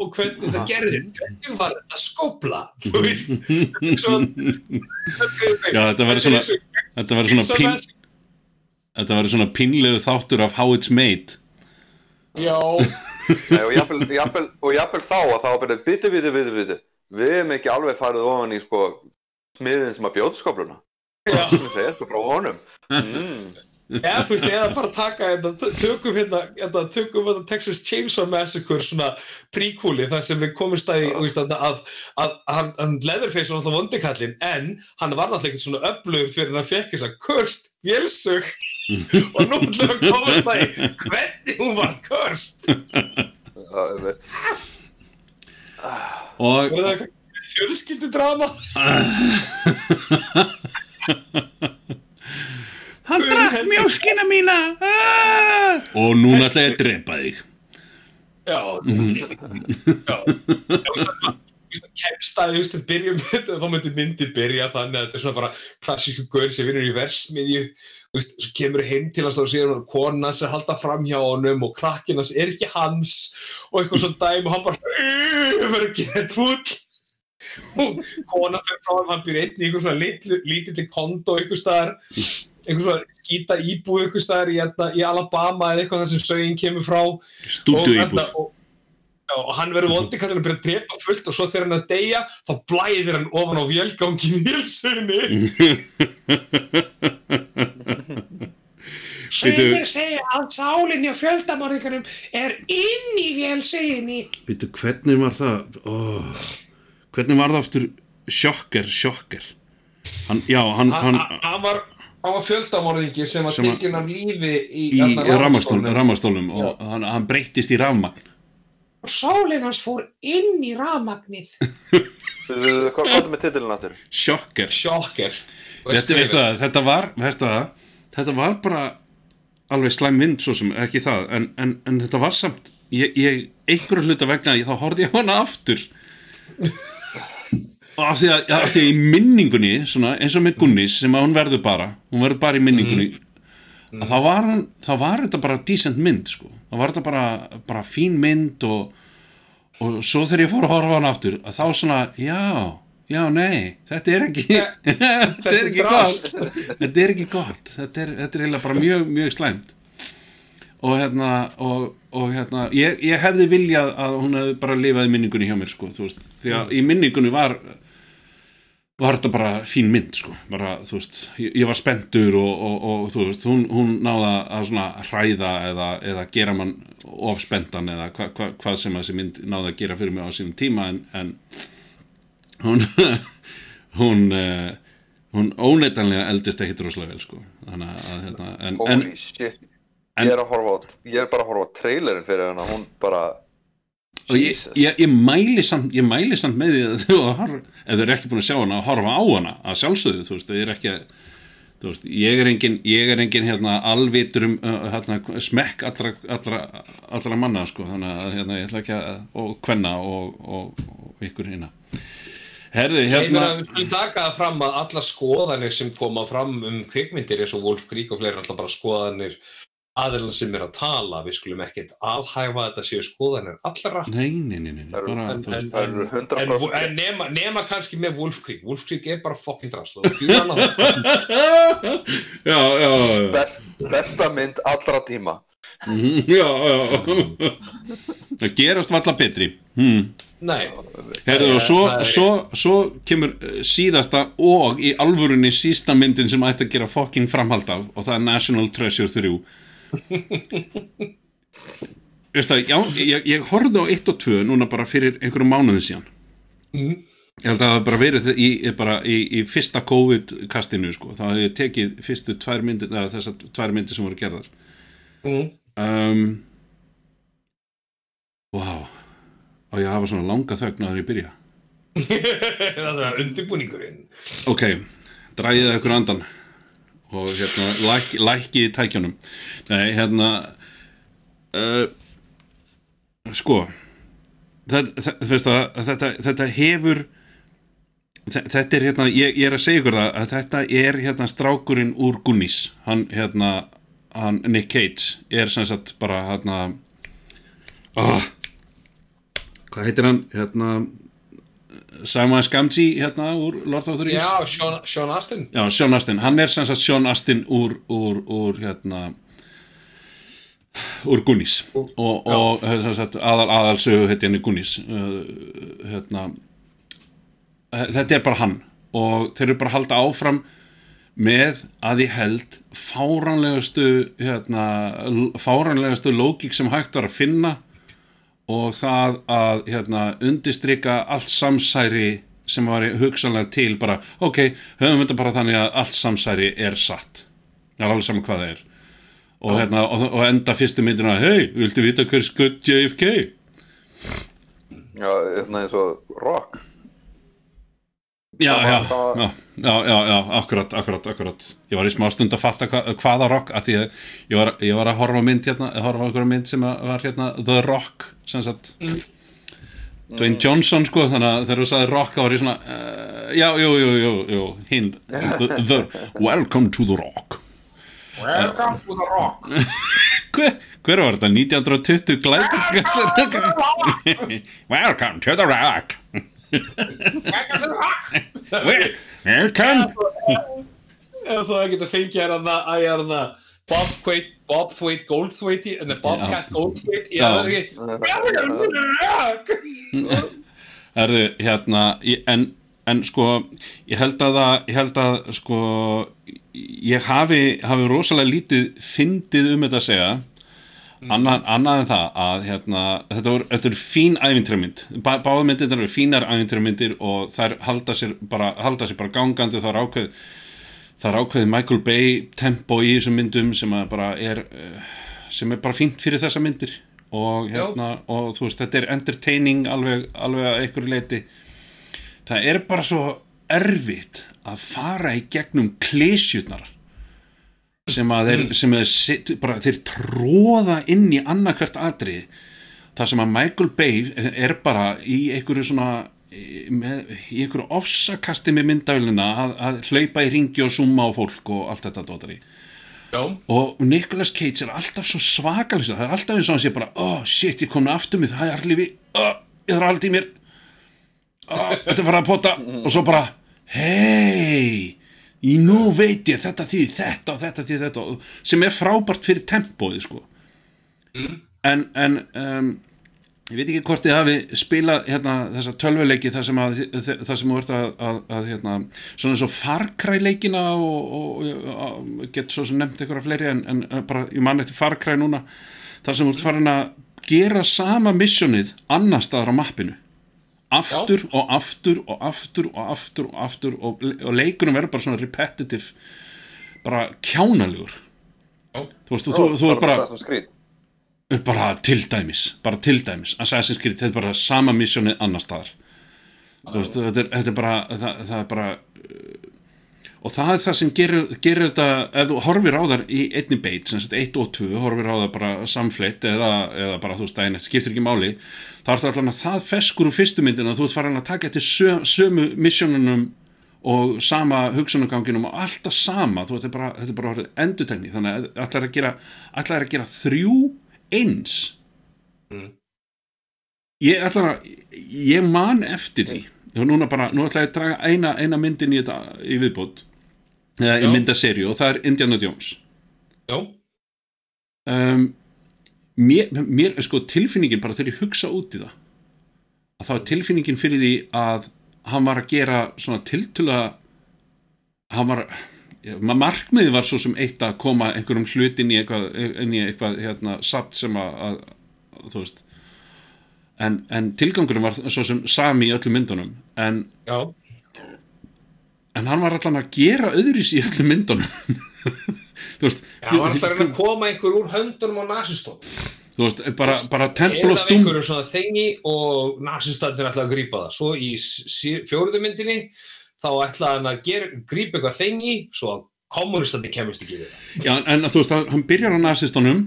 og hvernig þetta gerði, hvernig var þetta skobla, þú veist. Svo, Já, þetta verður svona, þetta verður svona, pín, þetta verður svona pínlegu þáttur af How It's Made Já, Nei, og jafnvel þá að það var bara biti, biti, biti, biti við hefum ekki alveg farið ofan í sko smiðin sem að bjóðskopluna já. sem við segja sko frá honum mm. Eða þú veist, eða bara taka hérna, t- tökum hérna, hérna tökum hérna Texas Chainsaw Massacre svona príkúli þar sem við komum stæði uh. að, að, að hann, hann Leatherface var náttúrulega vondikallin en hann var náttúrulega ekkert svona öflugur fyrir hann fekk þess að cursed vélsug og nú ætlum við að koma stæði hvernig hún var Það er veit. og, það eitthvað fjölskyldudrama Hann drakk mjólkina mína. Ah! Og núna ætla ég að drepa þig. Já, já. Kemstaði, þú veist, að byrja með þetta, þá myndi myndi byrja þannig að þetta er svona bara klassísku gaur sem vinnur í versmiðju, þú veist, svo kemur heim til hans þá sér hann kona sem halda fram hjá honum og krakkin hans er ekki hans og eitthvað svona dæmi og hann bara verður þetta fúll og kona fyrir frá hann, hann byrja einn í einhver svona lítilli kondo einhver staðar, einhver svona skýta íbúð einhver staðar í, hérna- í Alabama eða eitthvað þar sem sögin kemur frá. Stúdíu og, íbúð og, já, og hann verður vondi kallin að byrja að drepa fullt og svo þegar hann er að deyja þá blæðir hann ofan á vélgangin í hilsunni Sveimir segja að sálinni á fjöldamorðingarum er inn í vélsuginni Býtu, hvernig var það? Oh, Hvernig var það aftur? Sjokker, sjokker. Hann, Já, hann, hann hann var hann var fjöldamorðingi sem var tekinn af lífi í, í rafmagnsstólnum. rammastólum og hann, hann breyttist í rafmagn. Og sálinn hans fór inn í rafmagnið. Hvað hvað er með titilin aftur? Sjokker sjokker Þetta, veistu það, þetta var veistu það, þetta var bara alveg slæm mynd svo sem ekki það en, en, en þetta var samt ég, ég einhverju hluta vegna ég, þá horfði ég á hana aftur og af því að, af því að í minningunni svona, eins og með Gunnis sem að hún verður bara hún verður bara í minningunni að þá var, þá var þetta bara decent mynd sko, þá var þetta bara, bara fín mynd og, og svo þegar ég fór að horfa á hana aftur að þá svona, já, já, nei þetta er ekki þetta er ekki gott. Þetta er ekki gott. Þetta er, þetta er bara mjög, mjög slæmt og hérna og, og hérna, ég, ég hefði viljað að hún hefði bara lifað í minningunni hjá mér sko, þú veist, því að í minningunni var var þetta bara fín mynd sko, bara, þú veist ég, ég var spenntur og, og, og þú veist hún, hún náða að svona hræða eða, eða gera mann ofspendan eða hva, hva, hvað sem þessi mynd náða að gera fyrir mig á sínum tíma en, en hún hún uh, hún óneitanlega eldist ekkit rosalega vel sko. Þannig að hérna, en, en, en- Ég er að horfa á Ég er bara að horfa á trailerin fyrir hana Hún bara og ég, ég, ég mæli samt ég mæli samt með því að þú að horfa ef þau eru ekki búin að sjá hana að horfa á hana að sjálfsögðu, þú veist, þau eru ekki að þú veist, ég er engin, ég er engin hérna alvitur um uh, hérna, smekk allra, allra, allra manna sko, þannig að hérna, ég ætla ekki að og kvenna og, og, og ykkur hérna herðu, Ég hérna við skulum taka það fram að alla skoðanir sem koma fram um kvikmyndir eins og Wolf Creek og fleiri er alltaf bara skoðanir aðeins sem er að tala, við skulum ekkert alhæfa þetta séu skoðanir allra. Nei, nei, nei, nei, bara, En- en- Það en, 100% en nema, nema kannski með Wolf Creek Wolf Creek er bara fucking drasl og fyrir hann að já, já, já, best, Besta mynd allra tíma. Mhm, já, já. Það gerast valla betri. Hmm. Nei, Herðu, og svo, Það svo, svo kemur eh, síðasta og í alvörunni sísta myndin sem ætti að gera fucking framhald af og það er National Treasure 3 Það, já, ég, ég horfði á 1 og 2 núna bara fyrir einhverjum mánuðin síðan Mhm. Ég held að það bara verið í, í, bara í, í fyrsta COVID-kastinu sko. þá hefði ég tekið fyrstu tvær myndir eða þessar tvær myndir sem voru gerðar mm. um, Wow og ég hafa svona langa þögn að þegar ég byrja þetta var undirbúningurinn Ok, dræðið ekkur andan og hérna læk, lækið í tækjunum. Nei, hérna uh, sko þetta, þetta, þetta, þetta hefur þe- þetta er hérna, ég, ég er að segja ykkur það að þetta er hérna strákurinn úr Goonies. Hann hérna hann Nick Cage er sem sagt bara hérna oh, hvað heitir hann? Hérna Simon Scamgee hérna úr Lord of the Rings. Já, Sean, Sean Astin. Já, Sean Astin, hann er sem sagt Sean Astin úr, úr, úr hérna úr Goonies. Og, og sem sagt, aðal, aðal sögu heiti henni Goonies. Uh, hérna þetta er bara hann. Og þeir eru bara að halda áfram með að ég held fáránlegastu hérna, fáránlegastu lógík sem hægt var að finna og það að hérna, undistrika allt samsæri sem var hugsanlega til bara, ok, höfum þetta bara þannig að allt samsæri er satt. Það er alveg saman hvað það er. Og, hérna, og, og enda fyrstu myndina hei, viltu vita hver skutt JFK? Já, hérna eins og rock Já, já, það já, já, já, akkurat, akkurat, akkurat. Ég var í smá stund að fatta hva, hvaða rock að því að ég var, ég var að horfa mynd hérna, horfa einhverja mynd sem var hérna The Rock, sem sagt. Dwayne Johnson sko, þannig að þegar þú sagði rock þá var ég svona, uh, já, jú, jú, jú, jú hinn, the, the, welcome to the rock. Welcome to the rock. Hver, hver var þetta, 1920 glæpingastur welcome to the rock Rock. Welcome Ef þú hefði getað fengið hérna að ég er hérna Bob Thwaite, Bob Thwaite Goldthwaite en Bobcat Goldthwaite ég Já. er ekki? Erðu, hérna, ég- en, en sko, ég held að það, ég held að, sko, ég hafi, hafi rosalega lítið fyndið um þetta að segja, annað, annað en það að, hérna, þetta voru, þetta eru fín ævintræmynd, Bá, báðmyndir eru fínar ævintræmyndir og þær halda sér bara, halda sér bara gangandi, það er ákveð, það er ákveðið Michael Bay tempo í þessum myndum sem bara er, eh, sem er bara fínt fyrir þessa myndir. Og hérna, og þú veist, þetta er entertaining alveg, alveg að einhverju leiti það er bara svo erfitt að fara í gegnum klísjutnar sem að þeir, sem að sit, bara, þeir tróða inn í annarkvært atrið þar sem að Michael Bay er bara í einhverju svona með, í einhverju ofsakasti með myndavélina að, að hlaupa í ringi og summa á fólk og allt þetta dótari. Já, og Nicolas Cage er alltaf svo svakalis það er alltaf eins og hann sé bara oh shit, ég kom aftur mig, það er lífi oh, ég þarf aldrei mér oh, þetta var að pota. Og svo bara hei í nú veit ég þetta því þetta og þetta því þetta sem er frábært fyrir tempóið sko. En, en um, ég veit ekki hvort þið hafi spilað hérna, þessa tölvuleiki þar sem, að, þar sem þú ert að, að, að hérna, svona eins og Far Cry leikina og, og, og get svo sem nefnt einhverja fleiri en, en bara, ég man eftir Far Cry núna þar sem þú ert farin að gera sama missionið annar staðar á mappinu aftur og aftur og aftur og aftur og aftur og, og leikunum verður bara svona repetitive bara kjánalegur Já. þú veist, þú, þú er bara Assassin's Creed. bara til dæmis, bara til dæmis Assassin's Creed, þetta er bara sama missjónið annar staðar Þú veist, þetta, er, þetta er bara það, það er bara og það er það sem gerir, gerir þetta ef þú horfir á þar í einni beit sem sagt 1 og 2, horfir á það bara samfleitt eða, eða bara þú veist, það skiptir ekki máli þá er það allan að það feskur úr fyrstu myndina að þú ert farin að taka til sö, sömu missjónunum og sama hugsunarganginum og alltaf sama. Þú þetta er bara, þetta er bara orðið endutekni þannig að allar að gera, allar að gera þrjú eins. Ég ætla að ég man eftir því. Og núna bara, nú ætla ég að draga eina, eina myndin í þetta í viðbót í Já. myndaserju og það er Indiana Jones. Já, um, mér, mér er sko tilfinningin bara þegar ég hugsa út í það að það var tilfinningin fyrir því að hann var að gera svona tiltöla hann var já, ma- markmiðið var svo sem eitt að koma einhverjum hlut inn í eitthvað, inn í eitthvað hérna, samt sem að, að þú veist. En, en tilgangurinn var svo sem sami í öllum myndunum en, Já, en hann var allan að gera öðris í öllum myndunum. Þú veist hann var alltaf að að koma einhver úr höndunum á nasistótt þú veist, bara, bara Temple eða of Doom. einhverju svona þengi og nasistatnir ætla að grípa það. Svo í fjóruðu myndinni þá ætla hann að grípa eitthvað þengi svo að kommunistandi kemist ekki við það. Já, en þú veist, hann byrjar á nasistunum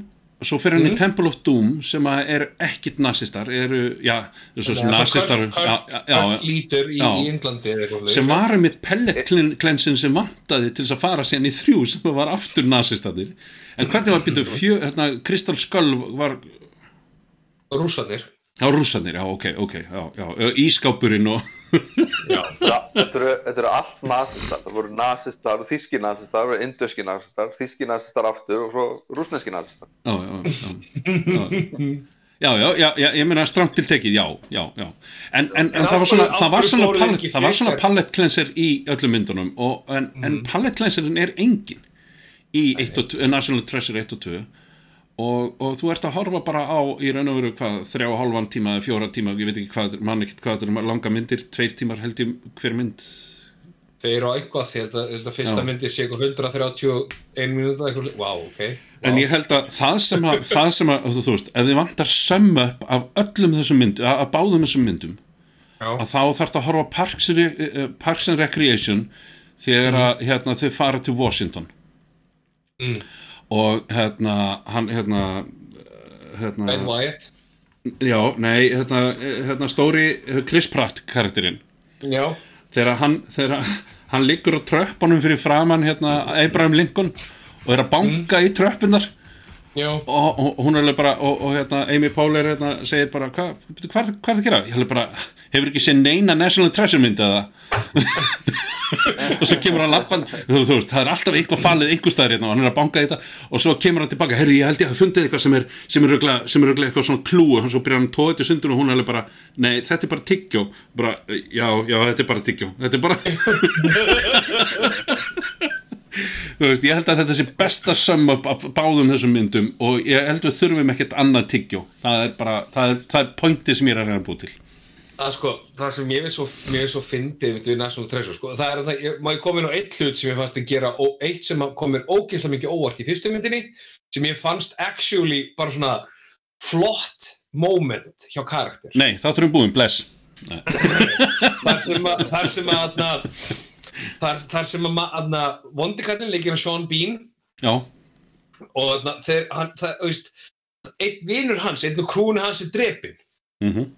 svo fyrir hann í Temple of Doom sem er ekkit nasistar eru, já, þessu sem nasistar já, já, já, lítur í eitthvað sem var einmitt pellet cleansing sem vantaði til þess að fara síðan í þrjú sem var aftur nasistatir en hvernig var byrjuð fjö, hérna, Crystal Skull var rússanir á rússanir, já, ok, ok já, já, ískápurinn og Já, Já, þetta eru, þetta eru allt nazistar, það voru nazistar, þíski nazistar, indöski nazistar, þíski nazistar aftur og svo rúsneski nazistar. já, já, já, já, já, já, já, ég meina stramt til tekið, já, já, já. En, en, en, það var svona, það var svona pallet, það var svona pallet cleanser í öllum myndunum og, en, en Mhm. pallet cleanserin er engin í 1 og 2, National Treasure 1 og 2 og, og þú ert að horfa bara á í raun og veru hvað, þrjá og hálfan tíma eða fjóra tíma, ég veit ekki hvað, mann ekkert hvað þetta er langa myndir, tveir tímar held ég hver mynd þeir eru á eitthvað því þetta, þetta fyrsta Já. myndi sé eitthvað 131 mínúta eitthvað, wow, ok wow. En ég held að það sem að, það sem að þú, þú veist, ef þið vantar sum up af öllum þessum myndum, af báðum þessum myndum Já. að þá þarf að horfa Parks, and Re- eh, Parks and Recreation þegar að hérna, þau fara til Washington Mm. Og hérna hann hérna, hérna Ben Wyatt. Já, nei, hérna, hérna stóri Chris Pratt karakterinn. Já, þegar hann, þegar hann liggur á tröppunum fyrir framann hérna, Abraham Lincoln og er að banka í tröppunar og, og, hún er alveg bara og, og hérna, Amy Poehler hérna, segir bara hvað hva, hva, er það að gera? Ég alveg bara, hefur ekki séð neina National Treasure mynd eða? Og svo kemur hann lappan þú, veist, það er alltaf eitthvað falið eitthvað staðar hérna og hann er að banka þetta. Og svo kemur hann tilbaka, herri, ég held ég að fundið eitthvað sem er sem er örugglega- sem er örugglega eitthvað svona klú. Og svo byrjar hann að tóða þetta sundur og hún er alveg bara nei, þetta er bara tyggjó. Bara, já, já, þetta er bara tyggjó. Þetta er bara veist, ég held að þetta sé besta sum up af báðum þessum myndum og ég held við þurfum ekkert annað tyggjó. Það er bara, það er, það er pointið sem ég er að reyna að búi til. Það sko, það sem ég vil svo, svo fyndið við National Treasure, sko, það er að það, koma inn á eitt hlut sem ég fannst að gera og eitt sem kom mér ógeðslega mikið óvart í fyrstu myndinni, sem ég fannst actually bara svona flott moment hjá karakter. Nei, þá þurfum búin, bless. Þar sem að þar sem að þarna, þar, þar sem að aðna, vondikallin leikir að Sean Bean. Já, og þeir, hann, það, þú veist einn vinur hans, einn og krúni hans er drepin mhm.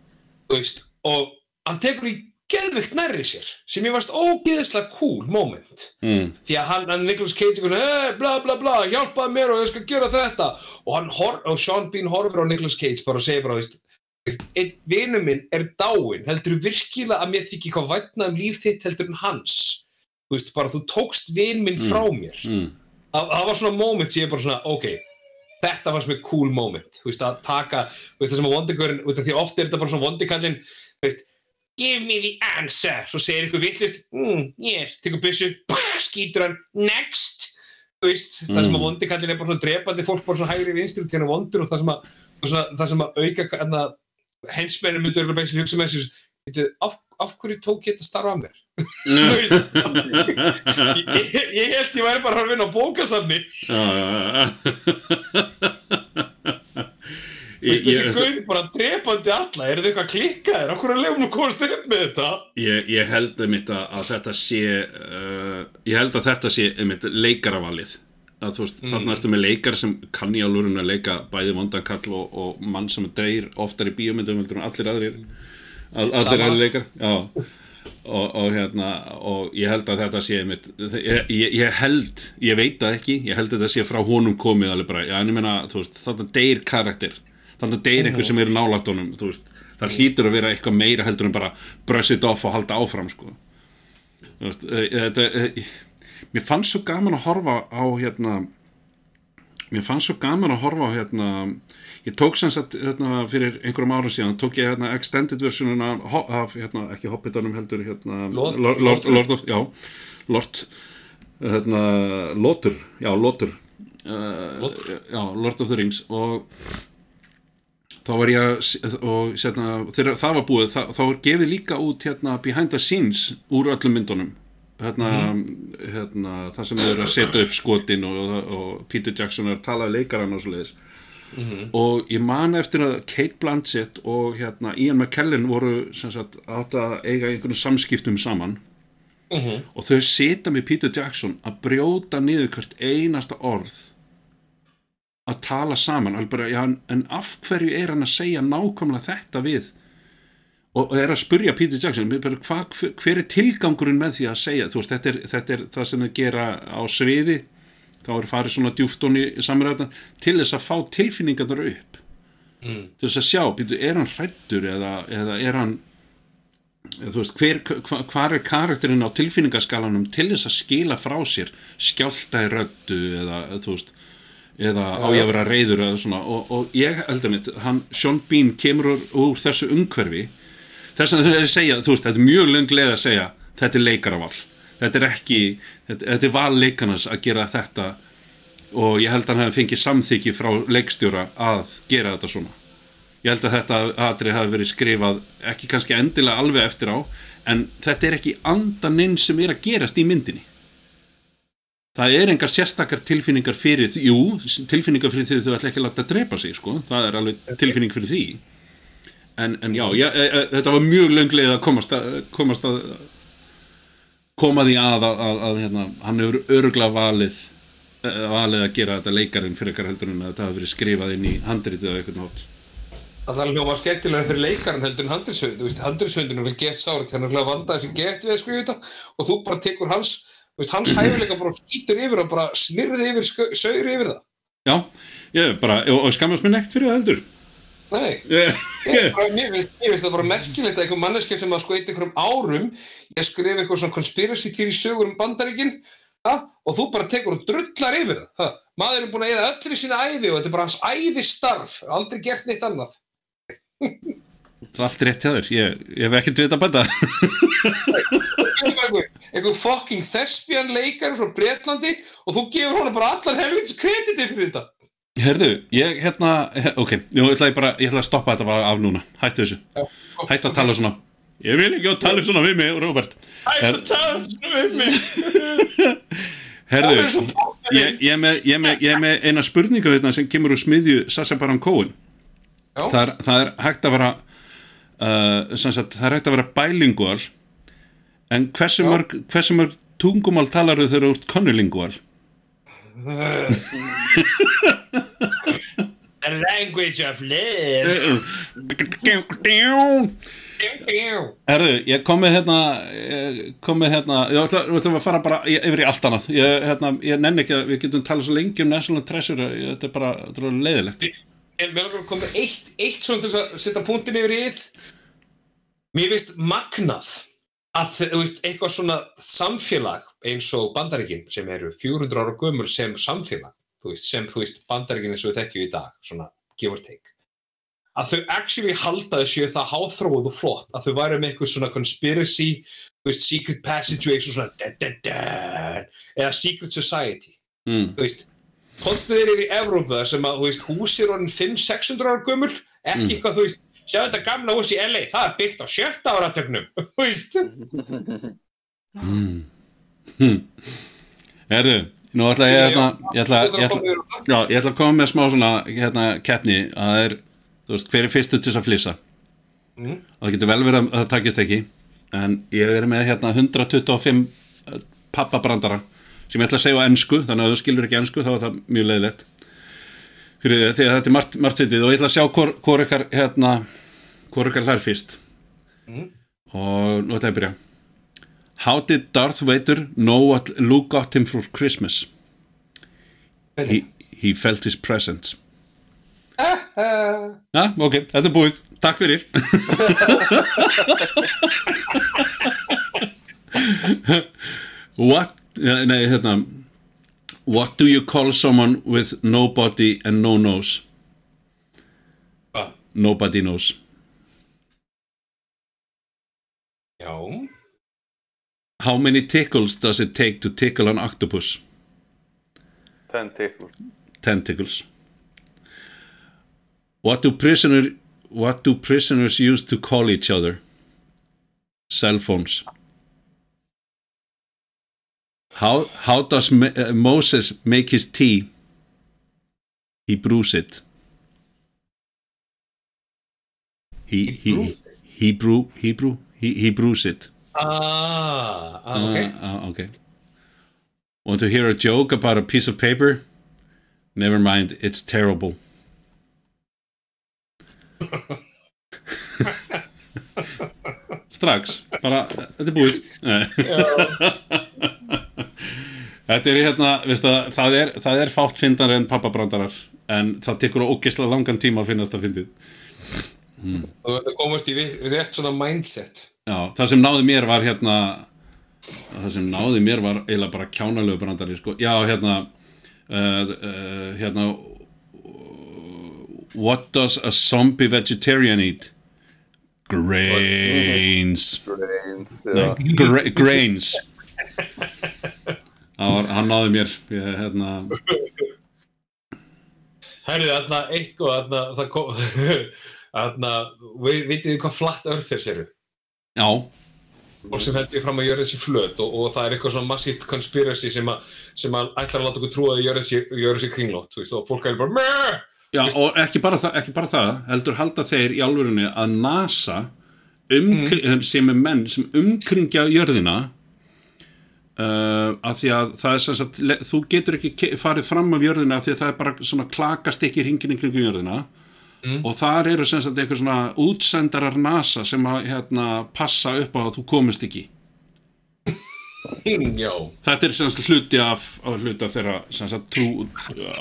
Þú veist, og hann tekur í geðvikt nærri sér sem ég varst ógeðislega cool moment. Mm. því að hann, hann Nicolas Cage hey, bla bla bla, hjálpaði mér og ég skal gera þetta. Og hor, og Sean Bean horfir á Nicolas Cage bara og segir bara, þú veist einn vinur minn er dáinn. Heldur virkilega að mér þykir hvað vætna um líf þitt heldur en hans þú veist, bara þú tókst vin minn frá mér. Mm. það, það var svona moment sem ég bara svona, ok þetta var svona cool moment. Þú veist, að taka, þú veist, það sem að vondikörn því oft er þetta bara svona vondikallin þú veist, give me the answer. Svo segir ykkur vittlust, mm, yes. Tekur byssu, skýtur hann. Next, þú veist, það sem að Mm. vondikallin er bara svona drepandi fólk bara svona hægri vinstri út hérna vondur og það sem að, það sem að auka hensmennin myndur basically hugsa með þessu af, af hverju tók ég þetta starfa mér? þú veist ég, ég, held ég væri bara að vinna á veist, þessi gauð bara drepandi alla, er þetta eitthvað klikkaðir? Okkur er leiðum að komast upp með þetta? ég, ég held einmitt að, að þetta sé uh, ég held að þetta sé einmitt leikaravalið. Að þú veist, þarna ertu með leikar sem kann í álurinn að leika bæði vondankall og, og mann sem deyr oftar í bíómyndum allir aðrir. All, allir aðrir leikar já og, og hérna og ég held að þetta sé einmitt ég, ég, held, ég veit það ekki ég held að þetta sé frá honum komið alveg bara, já en ég meina, þú veist, þarna deyr karakter. Þarna deyr einhver sem er nálægt honum þú veist, það hlýtur að vera eitthvað meira heldur en bara brush it off og halda áfram sko. Þú veist, eh, þetta eh, mér fannst svo gaman að horfa á hérna mér fannst svo gaman að horfa á hérna ég tók sem sagt hérna, fyrir einhverjum árum síðan tók ég hérna extended versionuna af hérna, ekki Hobbitanum heldur hérna, Lord- Lord, Lord, Lord of, já Lord hérna, Lotur, já Lotur. Uh, Lotur? já, Lord of the Rings. Og þá var ég og hérna, þegar það var búið þá, var gefið líka út hérna behind the scenes úr öllum myndunum. Hérna, hérna það sem þau eru að setja upp skotin og, og Peter Jackson er að tala við leikarann og svo leiðis og ég man eftir að Kate Blanchett og hérna Ian McKellen voru sagt átt að eiga einhvern samskiptum saman. Og þau sita með Peter Jackson að brjóta niður hvert einasta orð að tala saman. Bara, já, en- af hverju er hann að segja nákvæmlega þetta við? Og, er að spurja Peter Jackson bara, hva, hver, er tilgangurinn með því að segja? Veist, þetta er, þetta er það sem þau gera á sviði þá er farið svona djúftón í samræðan til þess að fá tilfinningarnar upp. Mm. til þess að sjá, býtu, er hann hrættur eða, eða er hann eða, þú veist, hver, hva, hvar er karakterinn á tilfinningaskalanum til þess að skila frá sér skjálta í röddu eða, þú veist eða á ég að vera reyður eða svona. Og, og ég held að mitt, hann, Sean Bean kemur úr, úr þessu umhverfi. Þess að það er að segja, þú veist, þetta er mjög lönglega að segja, þetta er leikaraval þetta er ekki, þetta, þetta er val leikarnas að gera þetta og ég held að hann hefði fengið samþykki frá leikstjóra að gera þetta svona. Ég held að þetta atrið hafi verið skrifað ekki kannski endilega alveg eftir á en þetta er ekki andaninn sem er að gerast í myndinni. Það er engar sérstakar tilfinningar fyrir jú, tilfinningar fyrir því þau ætla ekki að láta drepa sig, sko, það er alveg tilfinning fyrir því. En, en já, ég, e, e, þetta var mjög lönglega að komast að, komast að koma því að, að, að, að hérna, hann hefur öruglega valið eh, valið að gera þetta leikarinn fyrir ekkar heldur en að þetta hafi verið skrifað inn í handritið af einhvern nátt Það er hljóma skemmtilega fyrir leikarinn heldur en handriðsönd, þú veist, handriðsöndinu vil gett hann er hljóma vandað sem gett við að skrifa þetta og þú bara tekur hans, veist, hans hæfileika bara skýtur yfir og bara smyrði yfir, saur yfir það. Já, ég bara, og, og skammast mér nekt fyrir það heldur Nei, ég, ég, bara, mér, finnst, það bara merkilegt að einhver manneskja sem að sko eitt einhverjum árum ég skrif eitthvað svona conspiracy theory sögur um bandaríkin ha? og þú bara tekur og drullar yfir það ha? maður er búin að eða öllir í sína æði og þetta er bara hans æði starf aldrei gert neitt annað. Það er allt rétt hjá þér, ég, ég hef ekkert vita bæta. Einhver fucking thespian leikari frá Bretlandi og þú gefur honum bara allar helvits krediti fyrir þetta Herðu, ég hérna, ok, jú, ég ætla, ég bara, ég ætla að stoppa þetta bara af núna. Hættu þessu, hættu að tala svona. Ég vil ekki að tala svona við mig, Robert Hættu að tala svona við mig. Herðu, Það er ég, ég, er með, ég, er með, ég er með eina spurningu hérna sem kemur úr smiðju Sassa Baron Cohen. Já. það er, það er hægt að vera uh, sagt, það er hægt að vera bilingual en hversu Já. mörg, hversu mörg tungumál talar þau þegar þú ert konnulingual The language of love Herðu, ég kom með hérna ég kom með hérna ég ætla að fara bara í- yfir í allt annað. Ég, hérna, ég nenni ekki að við getum talað svo lengi um National Treasure þetta er bara, þetta er langar að koma með eitt, eitt svona til að setja punktin yfir íð. Mér finnst magnað að veist, eitthvað svona samfélag eins og bandaríkin sem eru 400 ára gömul sem samfélag, þú veist, sem þú veist bandaríkin eins og við þekkjum í dag, svona give or take. Að þau actually halda þessu það háþróið og flott, að þau væru með eitthvað svona conspiracy, þú veist, secret passageway, svona da, da, da, eða secret society. Mm. þú veist, kontu þeir eru í Evrópa sem að, þú veist, húsir orðin 500-600 ára gömul, ekki eitthvað, þú veist, sjá þetta gamla hús í LA, það er byggt á sjötta áratögnum, þú veist, Herðu, nú ætla ég hérna ég ætla, ég ætla, já, ég ætla að koma með smá svona hérna keppni. Að það er, þú veist, hver er fyrstur til þess að flissa? Mm. og það getur vel verið að það takist ekki. En ég er með hérna 125 pappabrandara sem ég ætla að segja á ennsku þannig að þú skilur ekki ennsku þá er það mjög leiðilegt. Fyrir því að þetta er margt, margt sittið og ég ætla að sjá hvor, hvor ykkar hérna, hvor ykkar hlær fyrst. Mm. og nú ætla ég að byrja How did Darth Vader know what Luke got him for Christmas? He, he felt his presence. Já, ok, þetta er búið. Takk fyrir. What Nei, hérna What do you call someone with no body and no nose? Hvað? Nobody knows. Já, How many tickles does it take to tickle an octopus? Tentacle. Tentacles What do prisoner What do prisoners use to call each other? Cell phones. How how does Ma- uh, Moses make his tea? He brews it. He he brews he brew he brew he he brews it. Ah, ah ok. Uh, uh, okay. Want to hear a joke about a piece of paper? Never mind, it's terrible. Strax, bara, þetta er búið. þetta er hérna, veistu það, það er, það er fátt fyndar en pappabrandarar, en það tekur ógeðslega langan tíma að finnast að fyndið. Þú verður að komast í rétt svona mindset. Já, það sem náði mér var hérna það sem náði mér var eiginlega bara kjánalegu brandari sko. já, hérna uh, uh, hérna what does a zombie vegetarian eat? Grains Grains, Nei, já. gra grains Það var, hann náði mér ég, hérna, Herðu, þarna, eitt góð, þarna, það kom, þarna, við vitið þið hvað flat earthers eru? Já, Fólk sem heldur fram að gjöra þessi flöt og, og það er eitthvað svona massíft conspiracy sem, a, sem að ætlar að láta okkur trúa að gjöra þessi, kringlót, og fólk er bara Meh! já og ekki bara, það, ekki bara það heldur halda þeir í alvörunni að NASA umkring, sem er menn sem umkringja jörðina uh, af því að það er sem sagt, þú getur ekki farið fram af jörðina af því að það er bara svona klakast ekki hringin í kringum jörðina og þar eru sem sagt eitthvað svona útsendarar NASA sem að hérna, passa upp á að þú komist ekki. Já, þetta er sem sagt hluti af, af hluti af þeirra sem sagt trú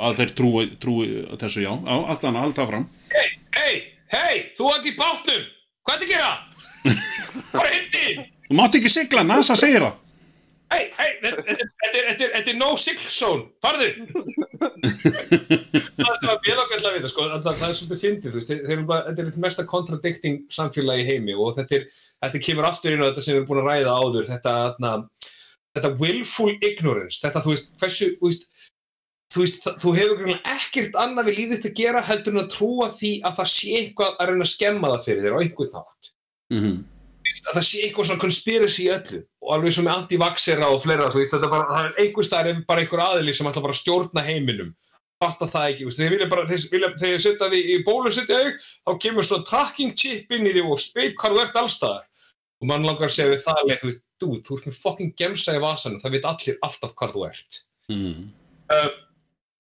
að þeir trúi, trúi þessu já, á, allan alltaf fram. Hei, hei, hei, þú ert í bátnum, hvað er að gera? Bara hindi, þú mátt ekki sigla, NASA segir það hei, hei, þetta er- no sick zone, farðu. það er svona til að vita, sko, það, það er svolítið fyndið, þetta er eitt mesta contradicting samfélagi heimi og þetta er, þetta kemur aftur inn á þetta sem við erum búin að ræða áður, þetta, þarna, þetta willful ignorance, þetta, þú veist, hversu, þú veist, þú veist, þú hefur ekkert annað við lífið til að gera heldur en að trúa því að það sé eitthvað að reyna að skemma það fyrir þér á einhvern nátt mm veist, að það sé eitthvað svona conspiracy í öllu og alveg svo með anti-vaxera og fleira þú veist, þetta bara, það er einhver staðar er bara einhver aðili sem ætla bara að stjórna heiminum. Fatta það ekki, veist, þeir vilja bara þegar ég setja því í bólu setja þig þá kemur svona tracking chip inn í því og veit hvað þú ert allstaðar og mann langar að segja við það leið, þú veist, dude, þú ert með fucking gemsa í vasanum, það veit allir alltaf hvað þú ert. -hmm.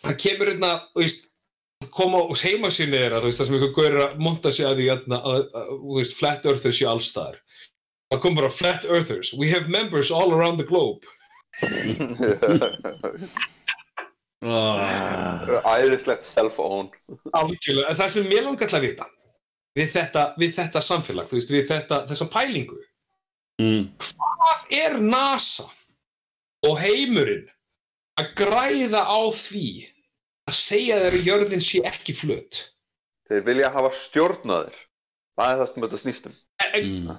það kemur hérna, þú veist koma á heimasýni þeirra, þú veist, það sem einhver gaur er að monta sig að því hérna, að, að, veist, flat earthers séu allstaðar það kom bara flat earthers. We have members all around the globe. Æðislegt self-own. En það sem mér langar til að vita við þetta, við þetta samfélag, veist, við þetta, þessa pælingu. Mm. hvað er NASA og heimurinn að græða á því að segja þeirra jörðin sé ekki flöt. Þeir vilja hafa stjórnaðir. Það er það sem þetta snýst um. En, Mm.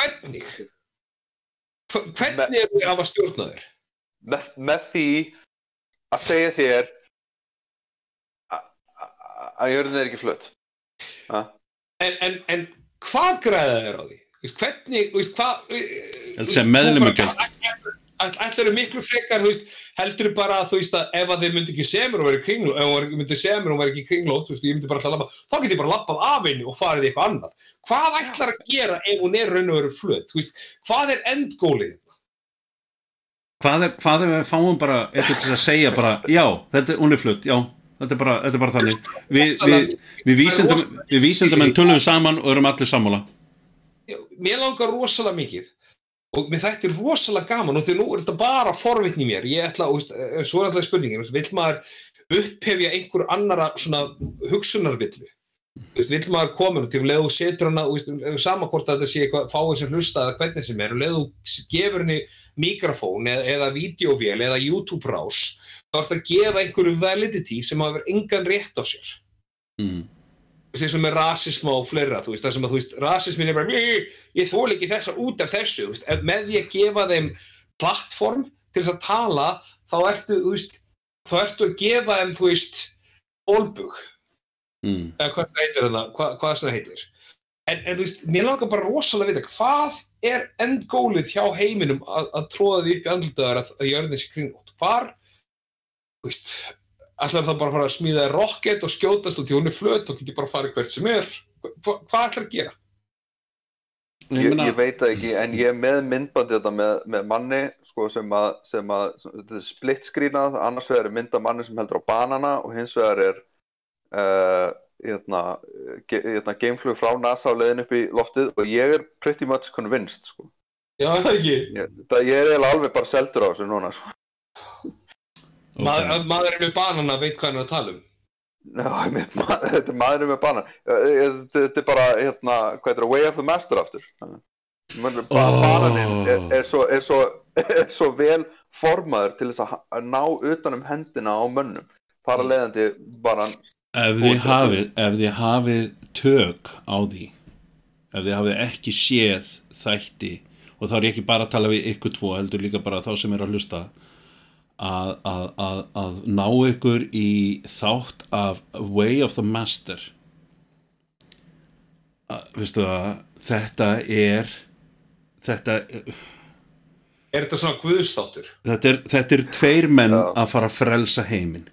hvernig? Hvernig er þið að hafa stjórnaður með, með því að segja þér að jörðin er ekki ha? en, en, en hvað græða þeir á því? Veist, hvernig, hvað Þetta sé meðlimagjöld. ætlar eru miklu frekar, þú veist, heldur bara að þú veist að ef að þeir myndi ekki semur og verið kringló ef hún myndi semur og verið ekki kringlót þú veist, ég myndi bara alltaf labba, þá get ég bara labbað af henni og farið eitthvað annað. Hvað ætlar að gera ef hún er raun og veru flöt, þú veist, hvað er endgólið? hvað, er, hvað er við fáum bara eitthvað til að segja bara, já, þetta er uniflutt, já þetta er bara, þetta er bara þannig við, við, við vísindum við vísindum en tölum saman og erum allir sammála Mér langar rosalega mikið og mér þætti rosalega gaman og því nú er þetta bara forvitni mér, ég ætla, veist, en svo er alltaf spurningin, vill maður upphefja einhver annara svona hugsunarvillu? Vill maður koma til og setur hana þú veist, sama hvort að þetta sé eitthvað fáið sem hlusta eða hvernig sem er, og gefur henni mikrofón eða, eða videovél eða YouTube rás þá er þetta að gefa einhverju validity sem hafa engan rétt á sér. Mm. Veist, eins og með rasisma og fleira þú veist, það sem að þú veist, rasismin er bara ég, þól ekki þessa út af þessu þú veist, með því að gefa þeim plattform til þess að tala þá ertu, þú veist, þá ertu að gefa þeim, þú veist, bólbug mm. eða hvað það heitir þarna, hvað, hvað það heitir. En, en þú veist, mér langar bara rosalega að vita hvað er endgólið hjá heiminum að, að tróða því upp í andlutaðar að, að jörðin sé kringlót hvar, þú veist ætlar það bara að fara að smíða rocket og skjótast og því hún er flöt og getur bara að fara hvert sem er Hva, hvað ætlar að gera? Ég, ég veit það ekki, en ég er með myndbandi þetta með, með manni sko, sem að, sem að er split screenað, annars vegar er mynda manni sem heldur á banana og hins vegar er uh, hérna, ge, hérna, gameflug frá NASA á leiðin upp í loftið og ég er pretty much convinced sko. Já, ekki. Ég, það, ég er eiginlega alveg bara seldur á þessu núna sko. Okay. Maður, maðurinn með banana veit hvað hann er að tala um. Já, mitt, þetta er maðurinn með banan þetta er bara, hérna, hvað er það, way of the master aftur ba Oh. bananinn er, er, svo, er, svo, er svo vel formaður til þess að ná utanum hendina á mönnum þar að leiðandi bara ef þið hafið ef þið hafið tök á því ef þið hafið ekki séð þætti og þá er ég ekki bara að tala við ykkur tvo heldur líka bara þá sem er að hlusta að, að, að, að ná ykkur í þátt af Way of the Master veistu það þetta er þetta, Er þetta svona guðstáttur? þetta, er, þetta er tveir menn Já. að fara að frelsa heiminn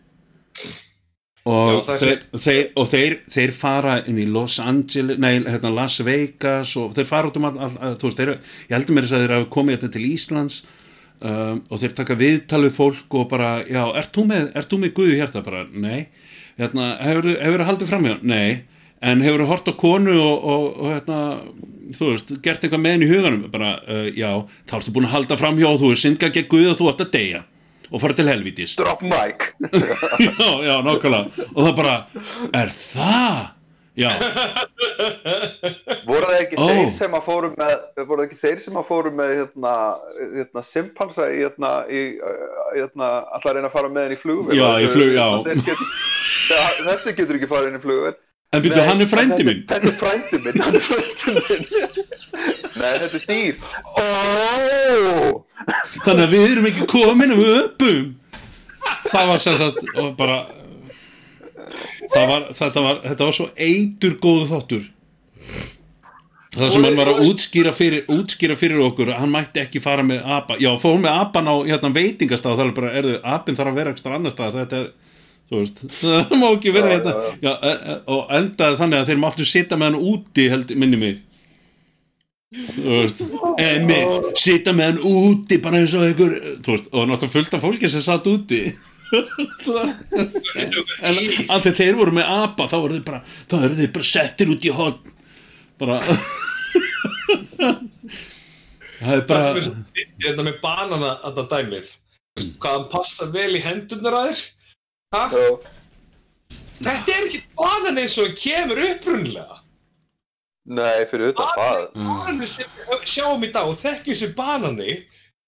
og, þeir, þeir, og þeir, þeir fara inn í Los Angeles nei, hérna Las Vegas og þeir fara út um all, all, all, veist, þeir, ég heldur mér þess að þeir hafa komið þetta til Íslands um, og þeir taka viðtal við fólk og bara, já, ert þú með, þú með Guði hjarta? Bara, nei hérna, hefur þú haldið fram hjá? Nei en hefur þú hort á konu og, og, og hérna, þú veist, gert eitthvað með henni í huganum? Bara, uh, já, þá ertu búin að halda fram hjá og þú er syndga gegn Guði og þú ætti að deyja og fara til helvítis drop mic já, já, nákvæmlega og það bara, er það? Já, voru það ekki Ó. þeir sem að fóru með voru það ekki þeir sem að fóru með hérna, hérna simpansa í hérna, í, uh, hérna alltaf að reyna að fara með henni í flugvél? Já, í flug- já. Get- þessi getur ekki farið inn í flugvél. En byrju, hann er frændi minn. Þetta er frændi minn, hann er frændi minn. Nei, þetta er dýr. Ó! Þannig að við erum ekki komin og öpum. Það var sem sagt og bara var, þetta var, þetta var svo eitur góðu þáttur. Það sem hann var að útskýra fyrir, útskýra fyrir okkur hann mætti ekki fara með apa. Já, fór með apan á hérna, veitingastað og það er bara, erðu, apinn þarf að vera ekstra annar stað þetta er, þú veist það má ekki vera hérna. já, e, e, og endaði þannig að þeir máttu sitja með hann úti, held, minni mig. Þú veist en mitt, sitja með hann úti bara eins og einhver, veist og náttúrulega fullt af fólki sem satt úti en að þegar þeir voru með apa þá voru þeir bara, þá eru þeir bara settir út í hotn bara það er Það bara sem er þetta með banana þetta dæmið. Veistu Hvað hann passa vel í hendurnar að þér? Já. Þetta er ekki banan eins og kemur upprunnilega. Nei, fyrir utan það Bananir sem við sjáum í dag og þekkjum sem banani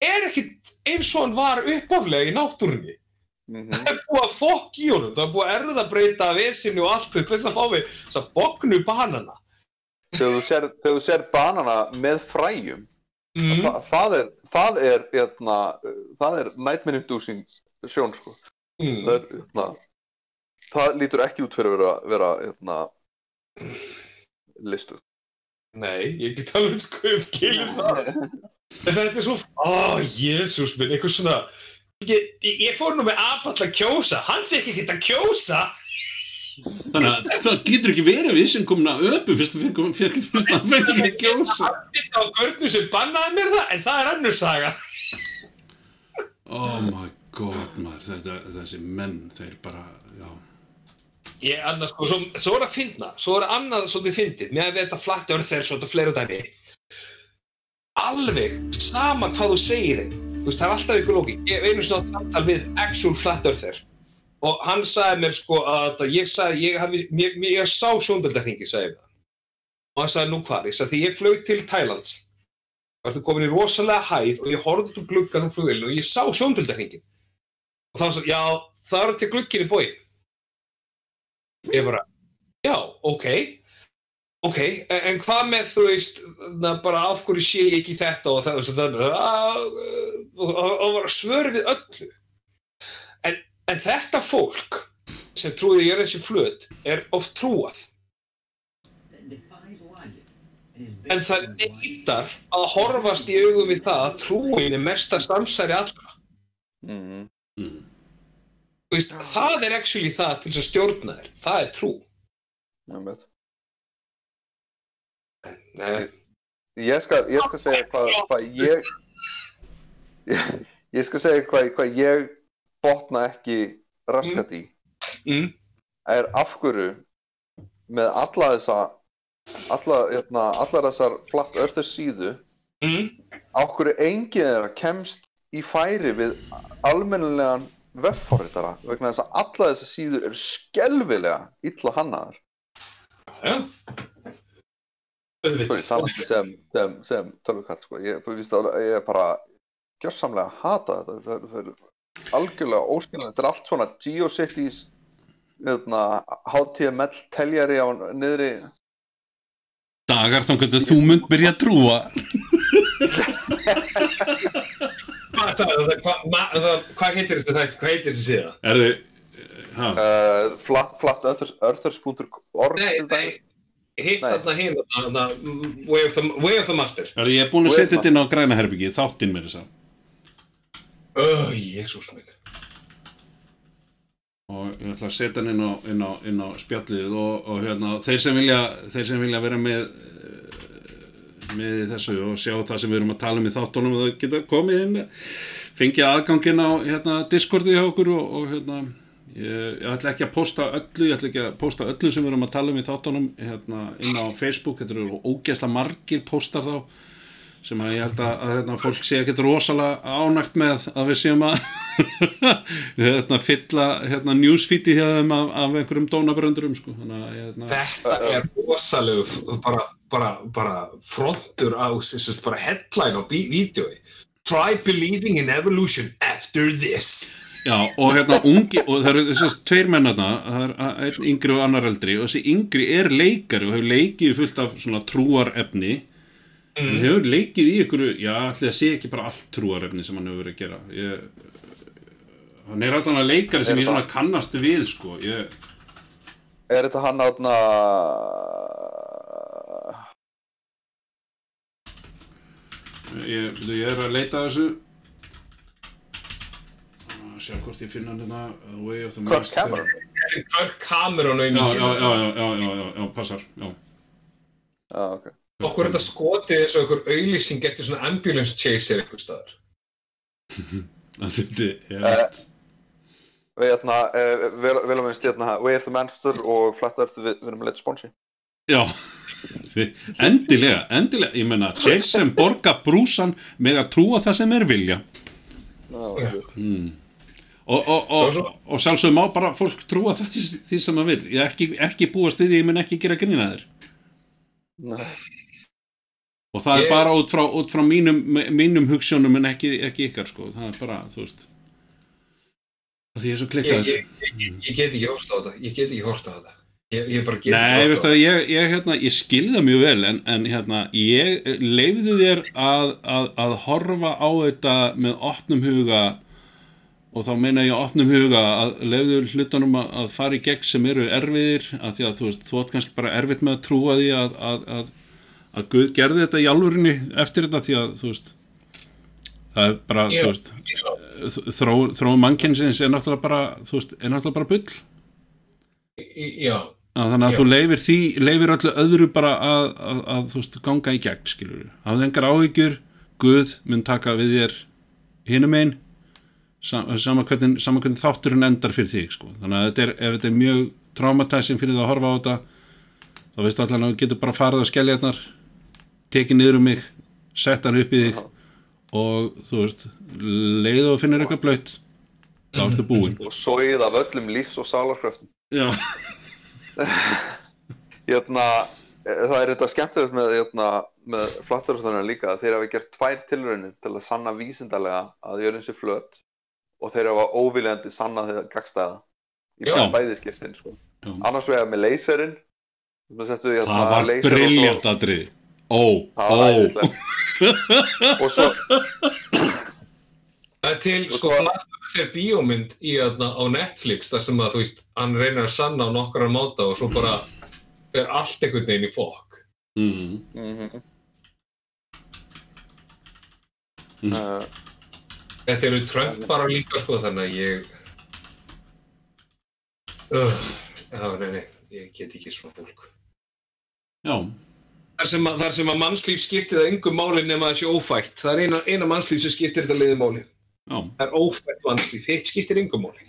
er ekki eins og hann var uppaflega í náttúrunni. Mhm. Það er búið að fokk í honum, það er búið að erðabreyta vesinu og allt þess að fá við þess að bognu banana. Þegar þú sér, þegar þú sér banana með fræjum Mm. Þa, það er það er, hérna, það er nightmare inducing sjón sko. Mm. það, er, hérna, það lítur ekki út fyrir að vera, vera hérna, listu Nei, ég get alveg sko skilur það. En þetta er svo, ó, jésús minn, eitthvað svona, ég, ég fór nú með aball að kjósa, hann fekk ekki að kjósa. þannig að það getur ekki verið við sem komin að öpum fyrst að hann fekk ekki að kjósa Þetta á görnum sem bannaði mér það, en það er annur saga. oh my god maður þetta, þessi menn, þeir bara já, Ég, annars, sko, svo, svo er að finna, svo er annað svolítið fyndið, með að þetta flatt örþer svolítið fleira dæmi. Alveg, sama hvað þú segir þeim, veist, það er alltaf ykkur lóki. Ég hef einu svona samtal við actual flat örþer og hann sagði mér sko að ég sagði, ég, hafi, mér, mér, ég sá sjóndöldarhingi, sagði hann. Og hann sagði nú hvar, ég sagði því ég flög til Thailands, það ertu komin í rosalega hæð og ég horfði út úr gluggan úr flugilinu og ég sá sjóndöldarhingin. Og þá sagði, já, það eru til glugginni bói. Ég bara, já, ok, ok, en, en hvað með, þú veist, bara af hverju sé ég ekki þetta og það, veist, það, og, og, og var svör við öllu. En, en þetta fólk, sem trúið í jörðin sem flut er oft trúað. En það neytar að horfast í augum við það að trúin er mesta samsæri allra. mm, Þú Veist, það er actually það til þess að stjórna þér. Það er trú. einmitt. Nei, ég skal, ég skal segja hvað, hvað ég, ég ég skal segja hvað, hvað ég botna ekki raskat í mm, er af hverju með alla þessa alla, hérna, allar þessar flatt örður síðu mm, af hverju enginn þeirra kemst í færi við almennilegan vefforritara vegna þess að alla þessar síður eru skelvilega illa hannaðar? Já. Svo Auðvitað. sem, sem, sem tölvukatt sko. ég, ég er bara gjörsamlega hata þetta það er, það er algjörlega óskiljanlegt þetta er allt svona GeoCities hérna, HTML teljari á niðri Dagar þá getur þú mynd byrja að trúa Hvað heitir þætti? Hvað heitir þessi síða? Er þið ha, uh, flat, flatearthurs.org Nei, nei. Hitt þarna hinn, Way Way of the Master. er Ég er búin að setja þetta inn á græna herbyggi Þáttinn mér þess að jésús mig. og ég ætla að setja hann inn á, inn á, inn á spjallið og, og hérna, þeir sem vilja þeir sem vilja vera með eh, með þessu og sjá það sem við erum að tala um í þáttunum og það geta komið inn fengið aðgangin á hérna, Discordi hjá okkur og, og hérna ég, ég ætla ekki að posta öllu ég ætla ekki að posta öllu sem við erum að tala um í þáttunum hérna, inn á Facebook þetta eru ógeðslega margir postar þá sem að ég held að, að hérna, fólk sé ekkert rosalega ánægt með að við séum að hérna, fylla hérna, newsfeedi af, af einhverjum dónabröndurum sko. hérna, Þetta er rosalegu f- bara, bara, bara frontur á, bara headline á vídeói. Try believing in evolution after this. Já, og hérna ungi og það eru þessast tveir mennarna það er einn yngri og annar eldri og þessi yngri er leikari og hefur leikið fullt af svona trúarefni. En hefur leikið í ykkur já, það sé ekki bara allt trúarefni sem hann hefur verið að gera. Ég, hann er alltaf leikari sem ég svona kannast við sko ég er þetta hann átna Ég, ég er að leita að þessu Að Sjá hvort ég finna hann hérna The Way of the Kirk Master Cameron. Kirk Cameron Já, já, já, já, já, já, já, já, passar ok. Okkur er þetta skotið eins og einhver auðlýsing getur svona ambulance chaser eitthvað staðar. það þetta er Eh, rétt. við hérna, uh, vel, vel að minnst hérna Way of the Monster og Flat Earth við, við erum að leita sponsi Já, endilega, endilega. Ég meina, þeir sem borga brúsan með að trúa það sem þeir vilja. Já, Já. Og, og, og, og sjálfsögum má bara fólk trúa það, því sem það vil Ég ekki, ekki búast við því, ég mun ekki gera grína þér og það Ég- er bara út frá, út frá mínum, mínum hugssjónum en ekki, ekki ykkar sko. það er bara, þú veist það því ég er svo Ég, klikkaður ég, ég, ég get ekki hort á þetta. Ég get ekki hort á þetta. Ég, ég bara get Nei, ekki veist hort á ég, hérna, ég skil það mjög vel en, en hérna, ég leifðu þér að, að, að horfa á þetta með opnum huga og þá meina ég opnum huga að leifðu hlutunum að, að fara í gegn sem eru erfiðir að því að þú veist, þú átt kannski bara erfitt með að trúa því að, að, að, að Guð gerði þetta í alvörinni eftir þetta því að þú veist það er bara, Já. þú veist þró, þró mannkynsins er náttúrulega bara þú veist, er náttúrulega bara bull Já, að þannig að Já. þú leifir því leifir öllu öðru bara að, að, að þú veist, ganga í gegn, skilur hafðu engar áhyggjur, Guð mun taka við þér hinum einn sama, sama, hvernig, sama hvernig þátturinn endar fyrir þig, sko. Þannig að þetta er, ef þetta er mjög traumatizing fyrir það að horfa á þetta þá veistu allan að þú getur bara farið á skelljarnar tekið niður um mig sett hann upp í þig og þú veist, leið og finnir eitthvað blöytt þá ertu búinn. Og sóið af öllum lífs- og sálarkröftum. Já, hérna, eh, það er þetta skemmtilegt með, hérna, með flatturastöðuna líka þeir hafa gert tvær tilraunir til að sanna vísindarlega að jörðin sé flöt og þeir hafa óviljandi sanna þegar gagstæða í Já. bara bæði skiptin sko. Annars vegar með leyserinn sem settu, hérna, það var briljant aðrið Ó, ó og svo Það er til, sko, þegar bíómynd í þarna á Netflix, þar sem að, þú veist, hann reynir að sanna á nokkara máta og svo bara er allt einhvern veginn í fokk. mm. Mhm. Mm. Uh, Þetta eru Trump bara líka, sko, þannig að ég... Uh, já, nei, nei, ég get ekki svona fólk. Já, Þar sem, að, þar sem að mannslíf skiptir það engum máli nema það sé ófætt. Það er eina, eina mannslíf sem skiptir þetta liði máli. já, Það er ófætt mannslíf, hitt skiptir engum máli.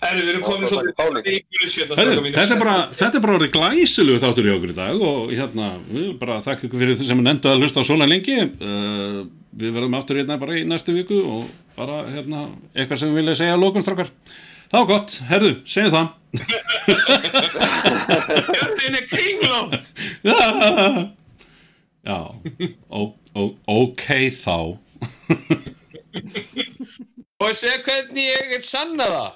Erðu, við erum komin svolítið í ykkur hérna, þetta er bara, þetta er bara orðið glæsilegu þáttur í okkur í dag og hérna, við viljum bara þakka ykkur fyrir þið sem er nefndið að hlusta á svona lengi uh, við verðum aftur hérna bara í næstu viku og bara hérna eitthvað sem við vilja segja lókun þrókar þá gott, herðu, segju það. Hjörðin er kringlótt. Já. Ó, ó, ok þá. Og segja hvernig ég get sanna það.